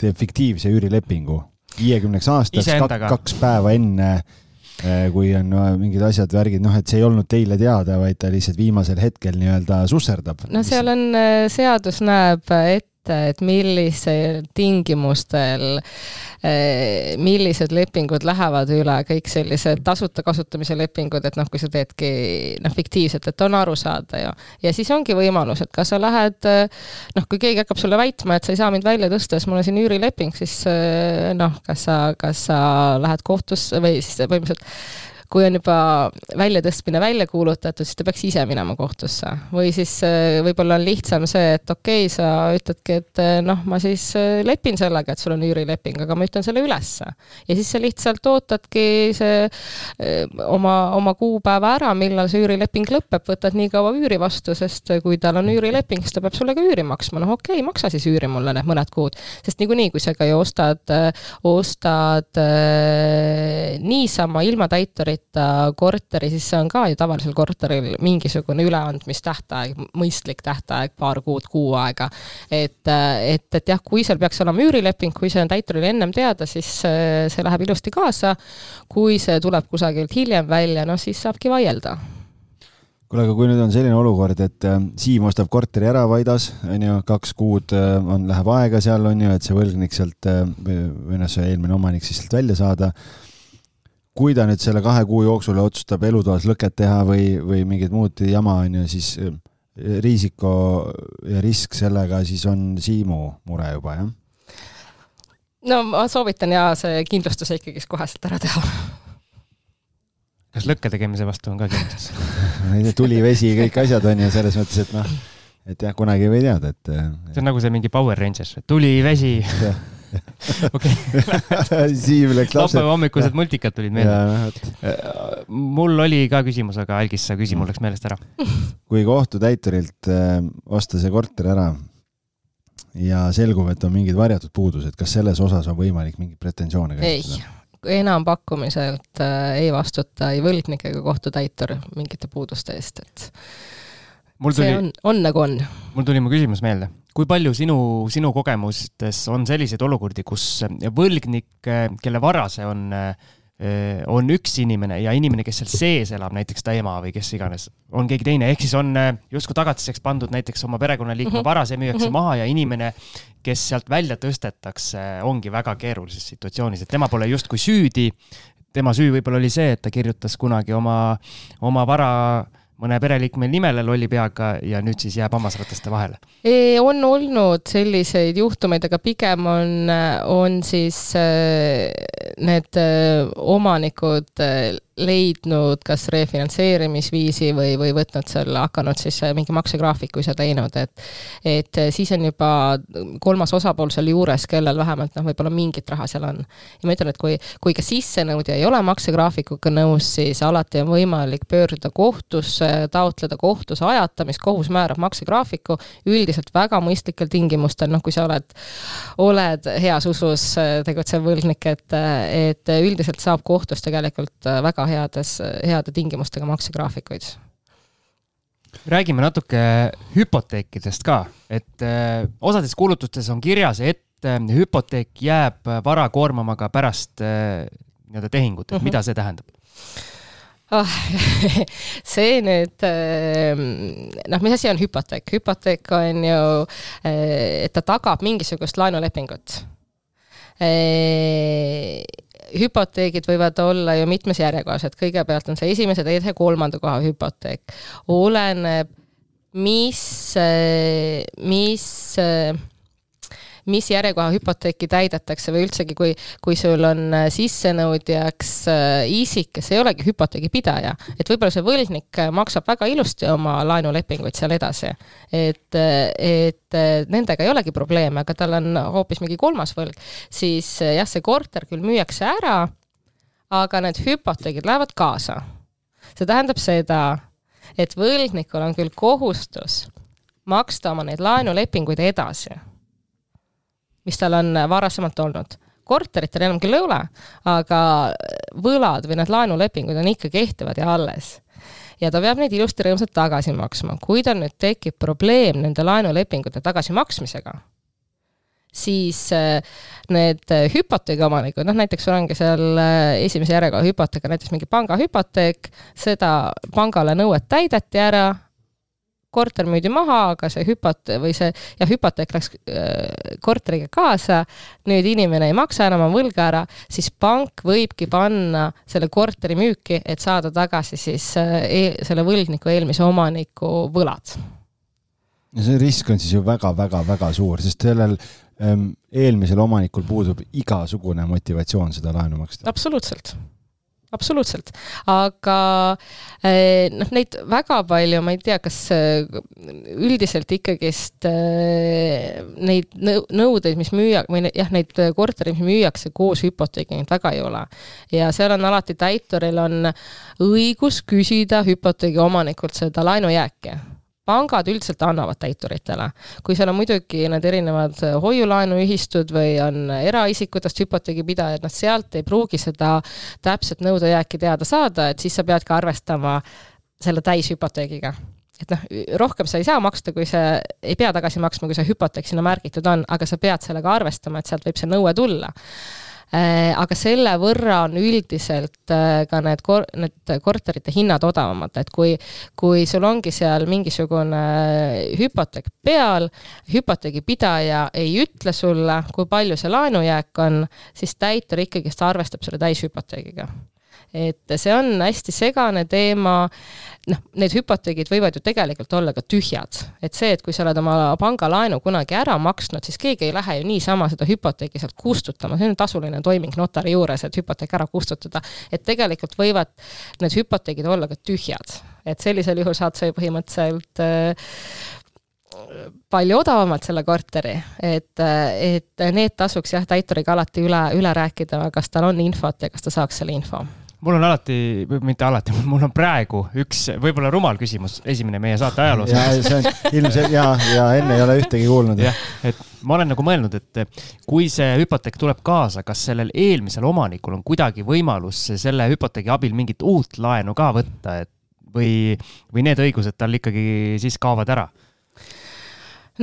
teeb fiktiivse üürilepingu viiekümneks aastaks, kaks päeva enne äh, kui on mingid asjad, värgid, noh, et see ei olnud teile teada, vaid ta lihtsalt viimasel hetkel nii-öelda susserdab. no seal on, seadus näeb ette ette, et millisel tingimustel, eh, millised lepingud lähevad üle, kõik sellised tasuta kasutamise lepingud, et noh, kui sa teedki noh, fiktiivselt, et on aru saada ju. ja siis ongi võimalus, et kas sa lähed, noh, kui keegi hakkab sulle väitma, et sa ei saa mind välja tõsta, sest mul on siin üürileping, siis eh, noh, kas sa, kas sa lähed kohtusse või siis põhimõtteliselt kui on juba väljatõstmine välja kuulutatud, siis ta peaks ise minema kohtusse. või siis äh, võib-olla on lihtsam see, et okei okay,, sa ütledki, et äh, noh, ma siis äh, lepin sellega, et sul on üürileping, aga ma ütlen selle ülesse. ja siis sa lihtsalt ootadki see oma, oma kuupäeva ära, millal see üürileping lõpeb, võtad nii kaua üüri vastu, sest kui tal on üürileping, siis ta peab sulle ka üüri maksma, noh okei okay,, maksa siis üüri mulle need mõned kuud. sest niikuinii, kui sa ka ju ostad, ostad niisama ilma täiturit valida korteri, siis see on ka ju tavalisel korteril mingisugune üleandmistähtaeg, mõistlik tähtaeg, paar kuud, kuu aega. et, et, et jah, kui seal peaks olema üürileping, kui see on täiturile ennem teada, siis see läheb ilusti kaasa. kui see tuleb kusagilt hiljem välja, noh siis saabki vaielda kuule, aga kui nüüd on selline olukord, et äh, Siim ostab korteri ära Vaidas, on ju, kaks kuud äh, on, läheb aega seal, on ju, et see võlgnik sealt äh, või noh, see eelmine omanik siis sealt välja saada kui ta nüüd selle kahe kuu jooksul otsustab elutoas lõket teha või, või mingit muud jama, on ju, siis eh, riisiko ja risk sellega siis on Siimu mure juba, jah? no ma soovitan ja see kindlustuse ikkagi koheselt ära teha. kas lõkke tegemise vastu on ka kindlustus tuli, vesi, kõik asjad on ju selles mõttes, et noh, et jah, kunagi ei või teada, et. see on nagu see mingi Power Rangers, tuli, vesi okei. Siim läks lapse. laupäeva hommikused multikad tulid meelde. Äh, mul oli ka küsimus, aga Algis, sa küsi, mul läks meelest ära. kui kohtutäiturilt äh, osta see korter ära ja selgub, et on mingid varjatud puudused, kas selles osas on võimalik mingeid pretensioone käsitleda? ei, enampakkumiselt äh, ei vastuta ei võlgnik ega kohtutäitur mingite puuduste eest, et mul tuli, on, on nagu on. mul tuli mu küsimus meelde kui palju sinu, sinu kogemustes on selliseid olukordi, kus võlgnik, kelle vara see on, on üks inimene ja inimene, kes seal sees elab, näiteks ta ema või kes iganes, on keegi teine, ehk siis on justkui tagatiseks pandud näiteks oma perekonnaliikme mm -hmm. vara, see müüakse mm -hmm. maha ja inimene, kes sealt välja tõstetakse, ongi väga keerulises situatsioonis, et tema pole justkui süüdi. tema süü võib-olla oli see, et ta kirjutas kunagi oma, oma vara mõne pereliikme nimele lolli peaga ja nüüd siis jääb hammasrataste vahele? on olnud selliseid juhtumeid, aga pigem on, on siis äh, need äh, omanikud äh, leidnud kas refinantseerimisviisi või, või võtnud selle, hakanud siis äh, mingi maksegraafiku ise teinud, et et äh, siis on juba kolmas osapool seal juures, kellel vähemalt noh, võib-olla mingit raha seal on. ja ma ütlen, et kui, kui ka sissenõudja ei ole maksegraafikuga nõus, siis alati on võimalik pöörduda kohtusse, taotleda kohtus ajatamist, kohus määrab maksegraafiku üldiselt väga mõistlikel tingimustel, noh kui sa oled, oled heas usus äh, tegutsev võlgnik, et, et üldiselt saab kohtus tegelikult väga heades, heade tingimustega maksegraafikuid. räägime natuke hüpoteekidest ka, et äh, osades kuulutustes on kirjas, et äh, hüpoteek jääb vara koormama ka pärast äh, nii-öelda tehingut, et mm -hmm. mida see tähendab? oh, see nüüd, noh, mis asi on hüpoteek? hüpoteek on ju, et ta tagab mingisugust laenulepingut hüpoteegid võivad olla ju mitmes järjekorras, et kõigepealt on see esimese, teise, kolmanda koha hüpoteek. oleneb, mis, mis mis järjekoha hüpoteeki täidetakse või üldsegi, kui, kui sul on äh, sissenõudjaks äh, isik, kes ei olegi hüpoteegipidaja, et võib-olla see võlgnik äh, maksab väga ilusti oma laenulepinguid seal edasi. et, et nendega ei olegi probleeme, aga tal on hoopis mingi kolmas võlg, siis jah, see korter küll müüakse ära, aga need hüpoteegid lähevad kaasa. see tähendab seda, et võlgnikul on küll kohustus maksta oma neid laenulepinguid edasi mis tal on varasemalt olnud. korterit tal enam küll ei ole, aga võlad või need laenulepingud on ikka kehtivad ja alles ja ta peab neid ilusti rõõmsalt tagasi maksma. kui tal nüüd tekib probleem nende laenulepingute tagasimaksmisega, siis need hüpoteegiomanikud, noh näiteks sul ongi seal esimese järjekorra hüpoteek, näiteks mingi pangahüpoteek, seda pangale nõuet täideti ära korter müüdi maha, aga see hüpot- või see, jah, hüpoteek läks äh, korteriga kaasa, nüüd inimene ei maksa enam oma võlga ära, siis pank võibki panna selle korteri müüki, et saada tagasi siis äh, e selle võlgniku eelmise omaniku võlad. ja see risk on siis ju väga-väga-väga suur, sest sellel ähm, eelmisel omanikul puudub igasugune motivatsioon seda laenu maksta. absoluutselt absoluutselt, aga eh, noh, neid väga palju, ma ei tea, kas eh, üldiselt ikkagist eh, neid nõudeid, mis müüa- või jah, neid kortereid, mis müüakse koos hüpoteegiga, neid väga ei ole. ja seal on alati täituril on õigus küsida hüpoteegi omanikult seda laenujääki pangad üldiselt annavad täituritele. kui seal on muidugi need erinevad hoiu-laenuühistud või on eraisikutest hüpoteegipidajad, noh sealt ei pruugi seda täpset nõudejääki teada saada, et siis sa pead ka arvestama selle täishüpoteegiga et noh, rohkem sa ei saa maksta, kui see, ei pea tagasi maksma, kui see hüpoteek sinna märgitud on, aga sa pead sellega arvestama, et sealt võib see nõue tulla aga selle võrra on üldiselt äh, ka need kor-, need korterite hinnad odavamad, et kui, kui sul ongi seal mingisugune hüpoteek peal, hüpoteegipidaja ei ütle sulle, kui palju see laenujääk on, siis täitur ikkagist arvestab selle täishüpoteegiga et see on hästi segane teema, noh, need hüpoteegid võivad ju tegelikult olla ka tühjad. et see, et kui sa oled oma pangalaenu kunagi ära maksnud, siis keegi ei lähe ju niisama seda hüpoteegi sealt kustutama, see on tasuline toiming notari juures, et hüpoteek ära kustutada. et tegelikult võivad need hüpoteegid olla ka tühjad, et sellisel juhul saad sa ju põhimõtteliselt äh, palju odavamalt selle korteri, et, et need tasuks jah, täituriga alati üle, üle rääkida, kas tal on infot ja kas ta saaks selle info mul on alati, mitte alati, mul on praegu üks võib-olla rumal küsimus, esimene meie saate ajaloos. ja see on ilmselt ja, ja enne ei ole ühtegi kuulnud. jah, et ma olen nagu mõelnud, et kui see hüpoteek tuleb kaasa, kas sellel eelmisel omanikul on kuidagi võimalus selle hüpoteegi abil mingit uut laenu ka võtta, et või, või need õigused tal ikkagi siis kaovad ära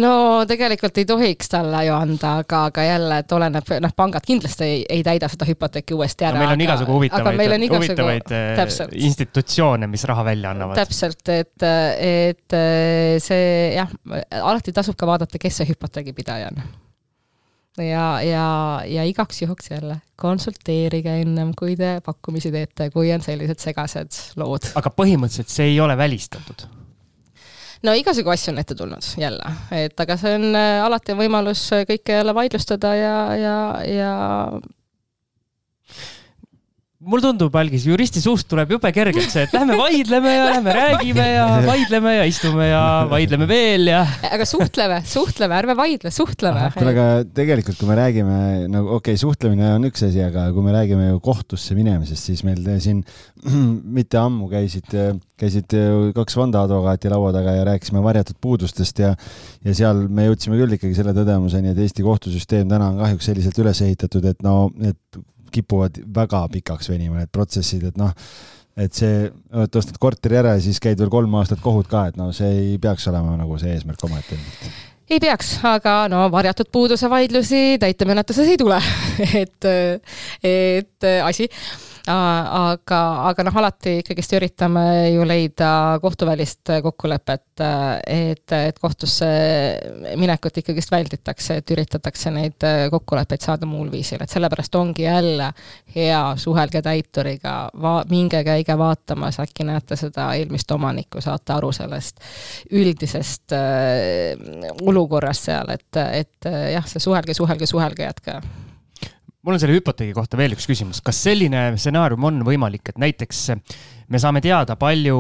no tegelikult ei tohiks talle ju anda, aga, aga jälle, et oleneb, noh, pangad kindlasti ei, ei täida seda hüpoteeki uuesti ära. meil on igasugu huvitavaid, huvitavaid eh, täpselt. institutsioone, mis raha välja annavad. täpselt, et, et eh, see jah, alati tasub ka vaadata, kes see hüpoteegipidaja on ja, ja, ja igaks juhuks jälle konsulteerige ennem, kui te pakkumisi teete, kui on sellised segased lood. aga põhimõtteliselt see ei ole välistatud no igasugu asju on ette tulnud jälle, et aga see on äh, alati võimalus kõike jälle vaidlustada ja, ja, ja mulle tundub, Algis, juristi suust tuleb jube kergelt see, et lähme vaidleme ja lähme räägime ja vaidleme ja istume ja vaidleme veel ja. aga suhtleme, suhtleme, ärme vaidle, suhtleme. kuule, aga tegelikult, kui me räägime nagu okei okay,, suhtlemine on üks asi, aga kui me räägime ju kohtusse minemisest, siis meil siin mitte ammu käisid, käisid kaks vandeadvokaati laua taga ja rääkisime varjatud puudustest ja ja seal me jõudsime küll ikkagi selle tõdemuseni, et Eesti kohtusüsteem täna on kahjuks selliselt üles ehitatud, et no, et kipuvad väga pikaks venima, need protsessid, et noh, et see, oled ostnud korteri ära ja siis käid veel kolm aastat kohut ka, et no see ei peaks olema nagu see eesmärk omaette. Ei peaks, aga no varjatud puuduse vaidlusi täitemenetluses ei tule. Et, et asi aga, aga noh, alati ikkagist üritame ju leida kohtuvälist kokkulepet, et, et kohtusse minekut ikkagist välditakse, et üritatakse neid kokkuleppeid saada muul viisil, et sellepärast ongi jälle hea suhelge täituriga, va-, minge käige vaatamas, äkki näete seda eelmist omanikku, saate aru sellest üldisest äh, olukorrast seal, et, et jah, see suhelge, suhelge, suhelge jätke mul on selle hüpoteegi kohta veel üks küsimus, kas selline stsenaarium on võimalik, et näiteks me saame teada, palju,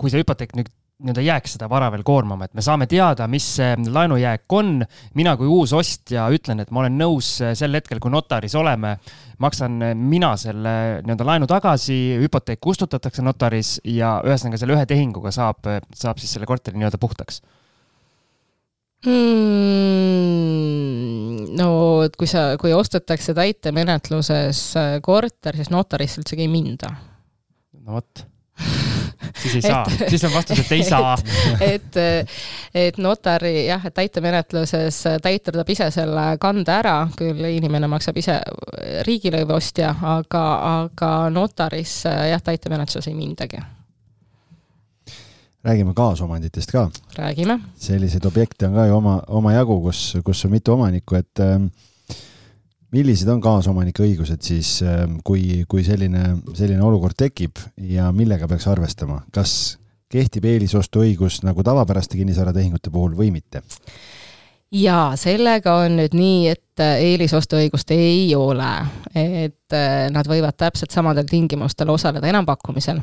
kui see hüpoteek nüüd nii-öelda jääks seda vara veel koormama, et me saame teada, mis see laenujääk on. mina kui uus ostja ütlen, et ma olen nõus sel hetkel, kui notaris oleme, maksan mina selle nii-öelda laenu tagasi, hüpoteek kustutatakse notaris ja ühesõnaga selle ühe tehinguga saab, saab siis selle korteri nii-öelda puhtaks mm,? no et kui sa, kui ostetakse täitemenetluses äh, korter, siis notarisse üldsegi ei minda. no vot siis ei saa, siis on vastus, et ei saa. et, et notari jah, et täitemenetluses täitur saab ise selle kande ära, küll inimene maksab ise riigilõivu ostja, aga, aga notaris jah, täitemenetluses ei mindagi räägime kaasomanditest ka. räägime. selliseid objekte on ka ju oma, omajagu, kus, kus on mitu omanikku, et äh, millised on kaasomanike õigused siis, ähm, kui, kui selline, selline olukord tekib ja millega peaks arvestama, kas kehtib eelisostuõigus nagu tavapäraste kinnisvaratehingute puhul või mitte? jaa, sellega on nüüd nii, et äh, eelisostuõigust ei ole, et äh, nad võivad täpselt samadel tingimustel osaleda enampakkumisel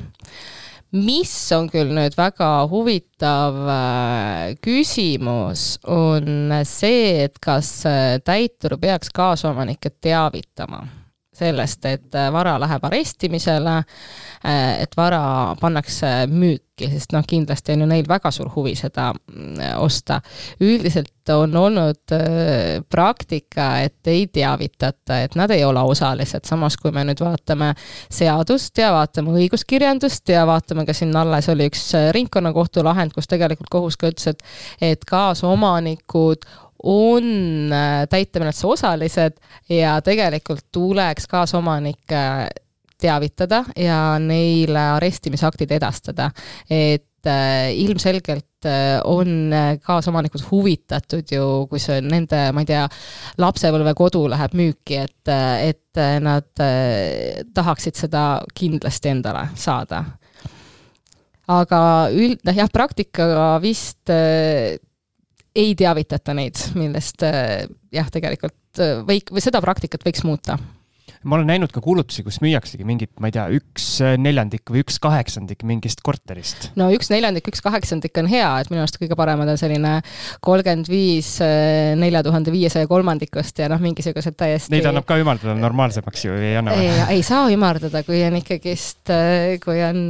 mis on küll nüüd väga huvitav äh, küsimus, on see, et kas äh, täitur peaks kaasomanikke teavitama sellest, et äh, vara läheb arestimisele, et vara pannakse müüki sest noh, kindlasti on ju neil väga suur huvi seda mm, osta. üldiselt on olnud äh, praktika, et ei teavitata, et nad ei ole osalised, samas kui me nüüd vaatame seadust ja vaatame õiguskirjandust ja vaatame ka siin alles oli üks äh, ringkonnakohtu lahend, kus tegelikult kohus ka ütles, et et kaasomanikud on äh, täitemenetluse osalised ja tegelikult tuleks kaasomanikke teavitada ja neile arestimisaktid edastada. et äh, ilmselgelt äh, on äh, kaasomanikud huvitatud ju, kui see nende, ma ei tea, lapsepõlvekodu läheb müüki, et, et nad tahaksid seda kindlasti endale saada. aga üld-, noh jah, praktikaga vist ei teavitata neid, millest jah, tegelikult või, või seda praktikat võiks muuta ma olen näinud ka kuulutusi, kus müüaksegi mingit, ma ei tea, üks neljandik või üks kaheksandik mingist korterist. no üks neljandik, üks kaheksandik on hea, et minu arust kõige paremad on selline kolmkümmend viis nelja tuhande viiesaja kolmandikust ja noh, mingisugused täiesti. Neid annab ka ümardada normaalsemaks ju, ei anna või? ei, ei saa ümardada, kui on ikkagist, kui on,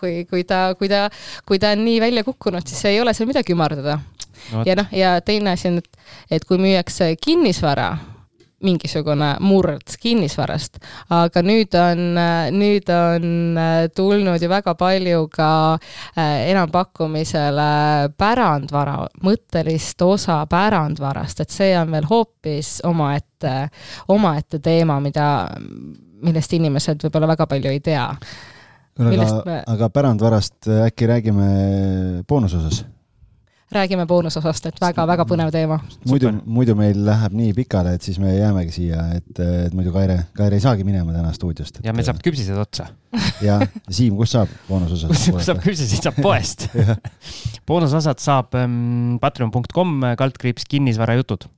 kui, kui ta, kui ta, kui ta on nii välja kukkunud, siis ei ole seal midagi ümardada no,. ja noh, ja teine asi on, et, et kui müüakse kinnisvara mingisugune murd kinnisvarast, aga nüüd on, nüüd on tulnud ju väga palju ka äh, enampakkumisele pärandvara, mõttelist osa pärandvarast, et see on veel hoopis omaette, omaette teema, mida, millest inimesed võib-olla väga palju ei tea. aga me..., aga pärandvarast äkki räägime boonuse osas? Räägime boonusosast, et väga-väga põnev teema. muidu, muidu meil läheb nii pikale, et siis me jäämegi siia, et, et muidu Kaire, Kaire ei saagi minema täna stuudiost. ja meil saab küpsised otsa. ja, Siim, kust saab boonusosad? kust saab küpsiseid, saab poest boonusosad saab ähm, patreon.com kaldkriips kinnisvarajutud.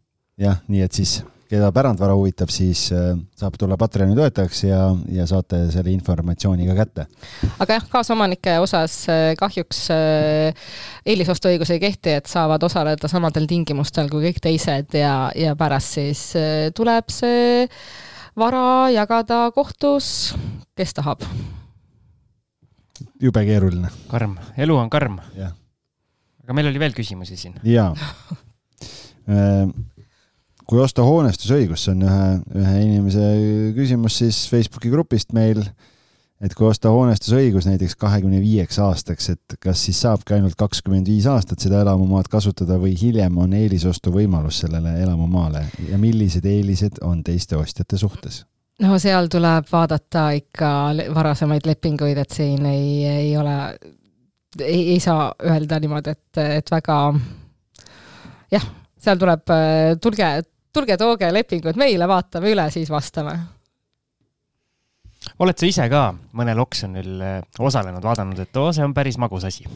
jah, nii et siis keda pärandvara huvitab, siis äh, saab tulla Patreoni toetajaks ja, ja saate selle informatsiooni ka kätte. aga jah, kaasomanike osas äh, kahjuks äh, eelisostuõigus ei kehti, et saavad osaleda samadel tingimustel kui kõik teised ja, ja pärast siis tuleb see vara jagada kohtus, kes tahab. jube keeruline. karm, elu on karm. aga meil oli veel küsimusi siin. jaa kui osta hoonestusõigus, see on ühe, ühe inimese küsimus siis Facebooki grupist meil, et kui osta hoonestusõigus näiteks kahekümne viieks aastaks, et kas siis saabki ainult kakskümmend viis aastat seda elamumaad kasutada või hiljem on eelisostu võimalus sellele elamumaale ja millised eelised on teiste ostjate suhtes? no seal tuleb vaadata ikka varasemaid lepinguid, et siin ei, ei ole, ei saa öelda niimoodi, et, et väga jah, seal tuleb, tulge, tulge tooge lepingud meile, vaatame üle, siis vastame. oled sa ise ka mõnel oksjonil eh, osalenud, vaadanud, et oo, see on päris magus asi?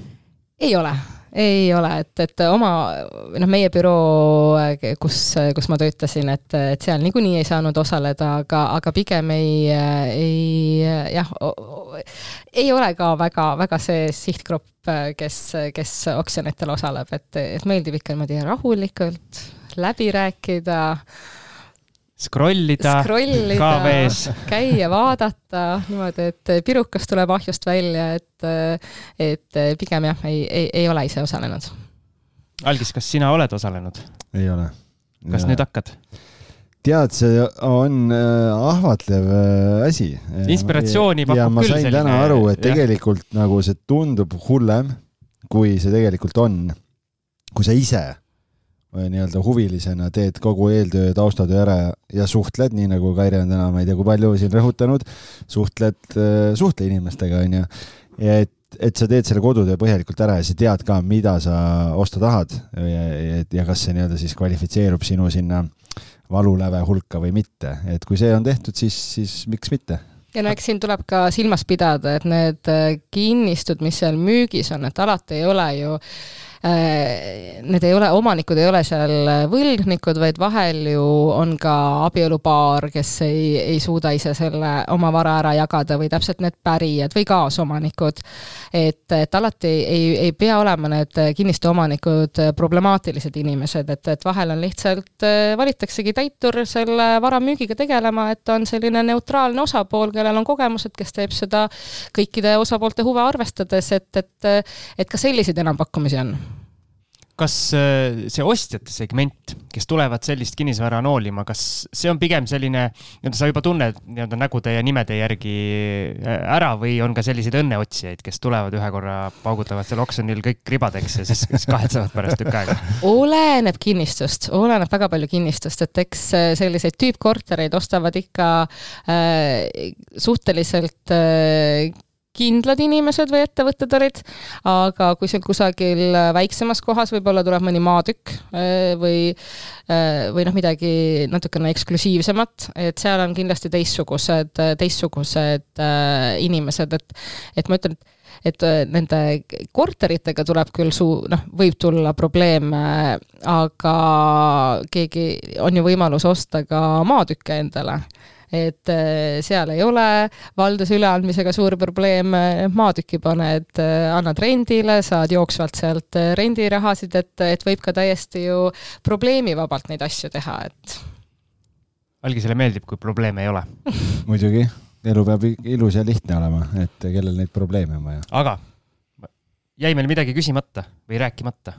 ei ole, ei ole, et, et oma, noh, meie büroo, kus, kus ma töötasin, et, et seal niikuinii ei saanud osaleda, aga, aga pigem ei, ei jah, ei ole ka väga, väga see sihtgrupp, kes, kes oksjonitel osaleb, et, et meeldib ikka niimoodi rahulikult läbi rääkida. Scrollida, scrollida, KV-s. käia, vaadata niimoodi, et pirukas tuleb ahjust välja, et, et pigem jah, ei, ei, ei ole ise osalenud. Algis, kas sina oled osalenud? ei ole. kas ja. nüüd hakkad? tead, see on äh, ahvatlev äh, asi. inspiratsiooni pakub küll selline. ma sain selline, täna aru, et tegelikult jah. nagu see tundub hullem, kui see tegelikult on. kui sa ise nii-öelda huvilisena teed kogu eeltöö, taustatöö ära ja suhtled, nii nagu Kaire on täna, ma ei tea, kui palju siin rõhutanud, suhtled, suhtle inimestega, onju. et, et sa teed selle kodutöö põhjalikult ära ja sa tead ka, mida sa osta tahad ja, ja, ja kas see nii-öelda siis kvalifitseerub sinu sinna valuläve hulka või mitte, et kui see on tehtud, siis, siis miks mitte ja no eks siin tuleb ka silmas pidada, et need kinnistud, mis seal müügis on, et alati ei ole ju äh, Äh, need ei ole, omanikud ei ole seal võlgnikud, vaid vahel ju on ka abielupaar, kes ei, ei suuda ise selle oma vara ära jagada või täpselt need pärijad või kaasomanikud. et, et alati ei, ei pea olema need kinnistuomanikud problemaatilised inimesed, et, et vahel on lihtsalt, äh, valitaksegi täitur selle vara müügiga tegelema, et on selline neutraalne osapool, kellel on kogemused, kes teeb seda kõikide osapoolte huve arvestades, et, et, et ka selliseid enampakkumisi on kas äh, see ostjate segment, kes tulevad sellist kinnisvara noolima, kas see on pigem selline, nii-öelda sa juba tunned nii-öelda nägude ja nimede järgi äh, ära või on ka selliseid õnneotsijaid, kes tulevad ühe korra, paugutavad seal oksjonil kõik ribadeks ja siis, siis kahetsevad pärast tükk aega? oleneb kinnistust, oleneb väga palju kinnistust, et eks äh, selliseid tüüpkortereid ostavad ikka äh, suhteliselt äh, kindlad inimesed või ettevõtted olid, aga kui seal kusagil väiksemas kohas võib-olla tuleb mõni maatükk äh, või, äh, või noh, midagi natukene eksklusiivsemat, et seal on kindlasti teistsugused, teistsugused äh, inimesed, et, et ma ütlen, et nende korteritega tuleb küll suu-, noh, võib tulla probleeme, aga keegi, on ju võimalus osta ka maatükke endale et äh, seal ei ole valduse üleandmisega suur probleem, maatüki paned, äh, annad rendile, saad jooksvalt sealt äh, rendirahasid, et, et võib ka täiesti ju probleemivabalt neid asju teha, et. algisele meeldib, kui probleeme ei ole muidugi, elu peab ilus ja lihtne olema, et kellel neid probleeme on vaja. aga jäi meil midagi küsimata või rääkimata?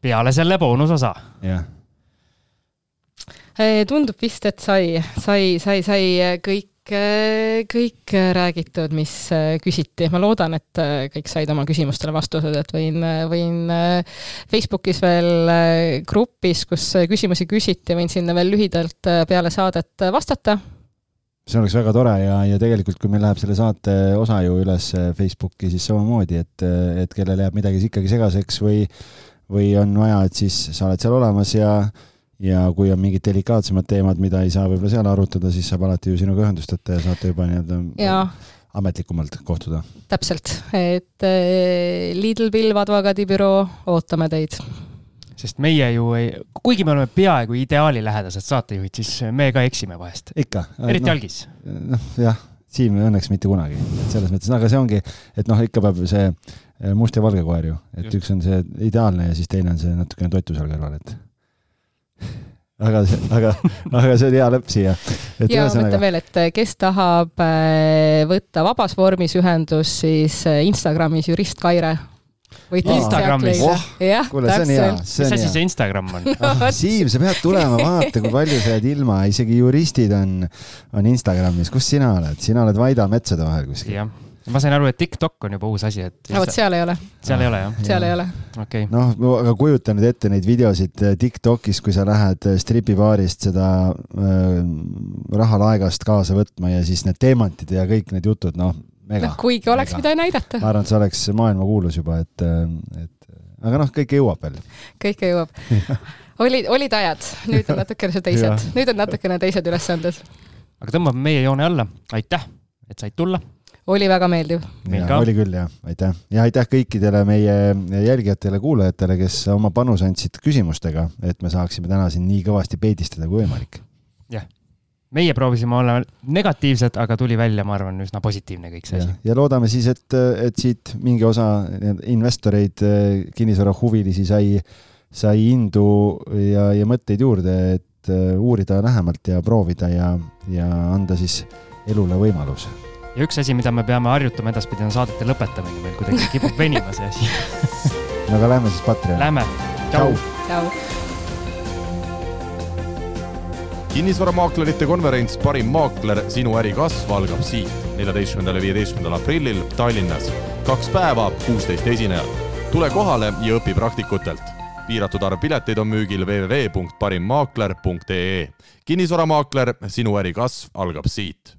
peale selle boonusosa. jah tundub vist, et sai, sai, sai, sai kõik, eh, kõik räägitud, mis küsiti. ma loodan, et kõik said oma küsimustele vastused, et võin, võin Facebookis veel grupis, kus küsimusi küsiti, võin sinna veel lühidalt peale saadet vastata see oleks väga tore ja, ja tegelikult, kui meil läheb selle saate osa ju üles Facebooki, siis samamoodi, et, et kellel jääb midagi ikkagi segaseks või, või on vaja, et siis sa oled seal olemas ja ja kui on mingid delikaatsemad teemad, mida ei saa võib-olla seal arutada, siis saab alati ju sinuga ühendust võtta ja saate juba nii-öelda ametlikumalt kohtuda. täpselt, et äh, Lidl Pilv advokaadibüroo, ootame teid. sest meie ju ei, kuigi me oleme peaaegu ideaalilähedased saatejuhid, siis me ka eksime vahest. ikka. eriti no, algis. noh, jah, Siim õnneks mitte kunagi, et selles mõttes, aga see ongi, et noh, ikka peab see äh, must ja valge koer ju, et Just. üks on see ideaalne ja siis teine on see natukene toitu seal kõrval, et aga, aga, aga see on hea lõpp siia. ja ma ütlen veel, et kes tahab äh, võtta vabas vormis ühendust, siis äh, Instagramis jurist Kaire. Võite Instagramis. Oh,. kuule, see on hea. mis asi see Instagram on? Siim, sa pead tulema, vaata, kui palju sa jääd ilma, isegi juristid on, on Instagramis, kus sina oled, sina oled Vaida metsade vahel kuskil ma sain aru, et TikTok on juba uus asi, et. no vot, seal ei ole. seal ei ole jah? seal ei ole. okei okay.. noh, aga kujuta nüüd ette neid videosid äh, TikTokis, kui sa lähed äh, stripibaarist seda äh, raha laegast kaasa võtma ja siis need teemantid ja kõik need jutud, noh, mega. noh, kuigi oleks, mida näidata. ma arvan, et see oleks maailmakuulus juba, et, äh, et aga noh, kõike jõuab veel. kõike jõuab olid, olid ajad, nüüd on natukene teised nüüd on natukene teised ülesanded. aga tõmbame meie joone alla, aitäh, et said tulla oli väga meeldiv. oli küll jah, aitäh ja aitäh kõikidele meie jälgijatele, kuulajatele, kes oma panuse andsid küsimustega, et me saaksime täna siin nii kõvasti peedistada kui võimalik. jah, meie proovisime olla negatiivsed, aga tuli välja, ma arvan, üsna positiivne kõik see asi. ja loodame siis, et, et siit mingi osa investoreid, kinnisvarahuvilisi sai, sai indu ja, ja mõtteid juurde, et uurida lähemalt ja proovida ja, ja anda siis elule võimalus ja üks asi, mida me peame harjutama edaspidi, on saadete lõpetamine, meil kuidagi kipub venima see asi no aga lähme siis Patreoni. Lähme, tšau. kinnisvaramaaklerite konverents Parim maakler, sinu äri kasv algab siit, neljateistkümnendal ja viieteistkümnendal aprillil Tallinnas. kaks päeva, kuusteist esinejat. tule kohale ja õpi praktikutelt. piiratud arv pileteid on müügil www.parimmaakler.ee. kinnisvaramaakler, sinu äri kasv algab siit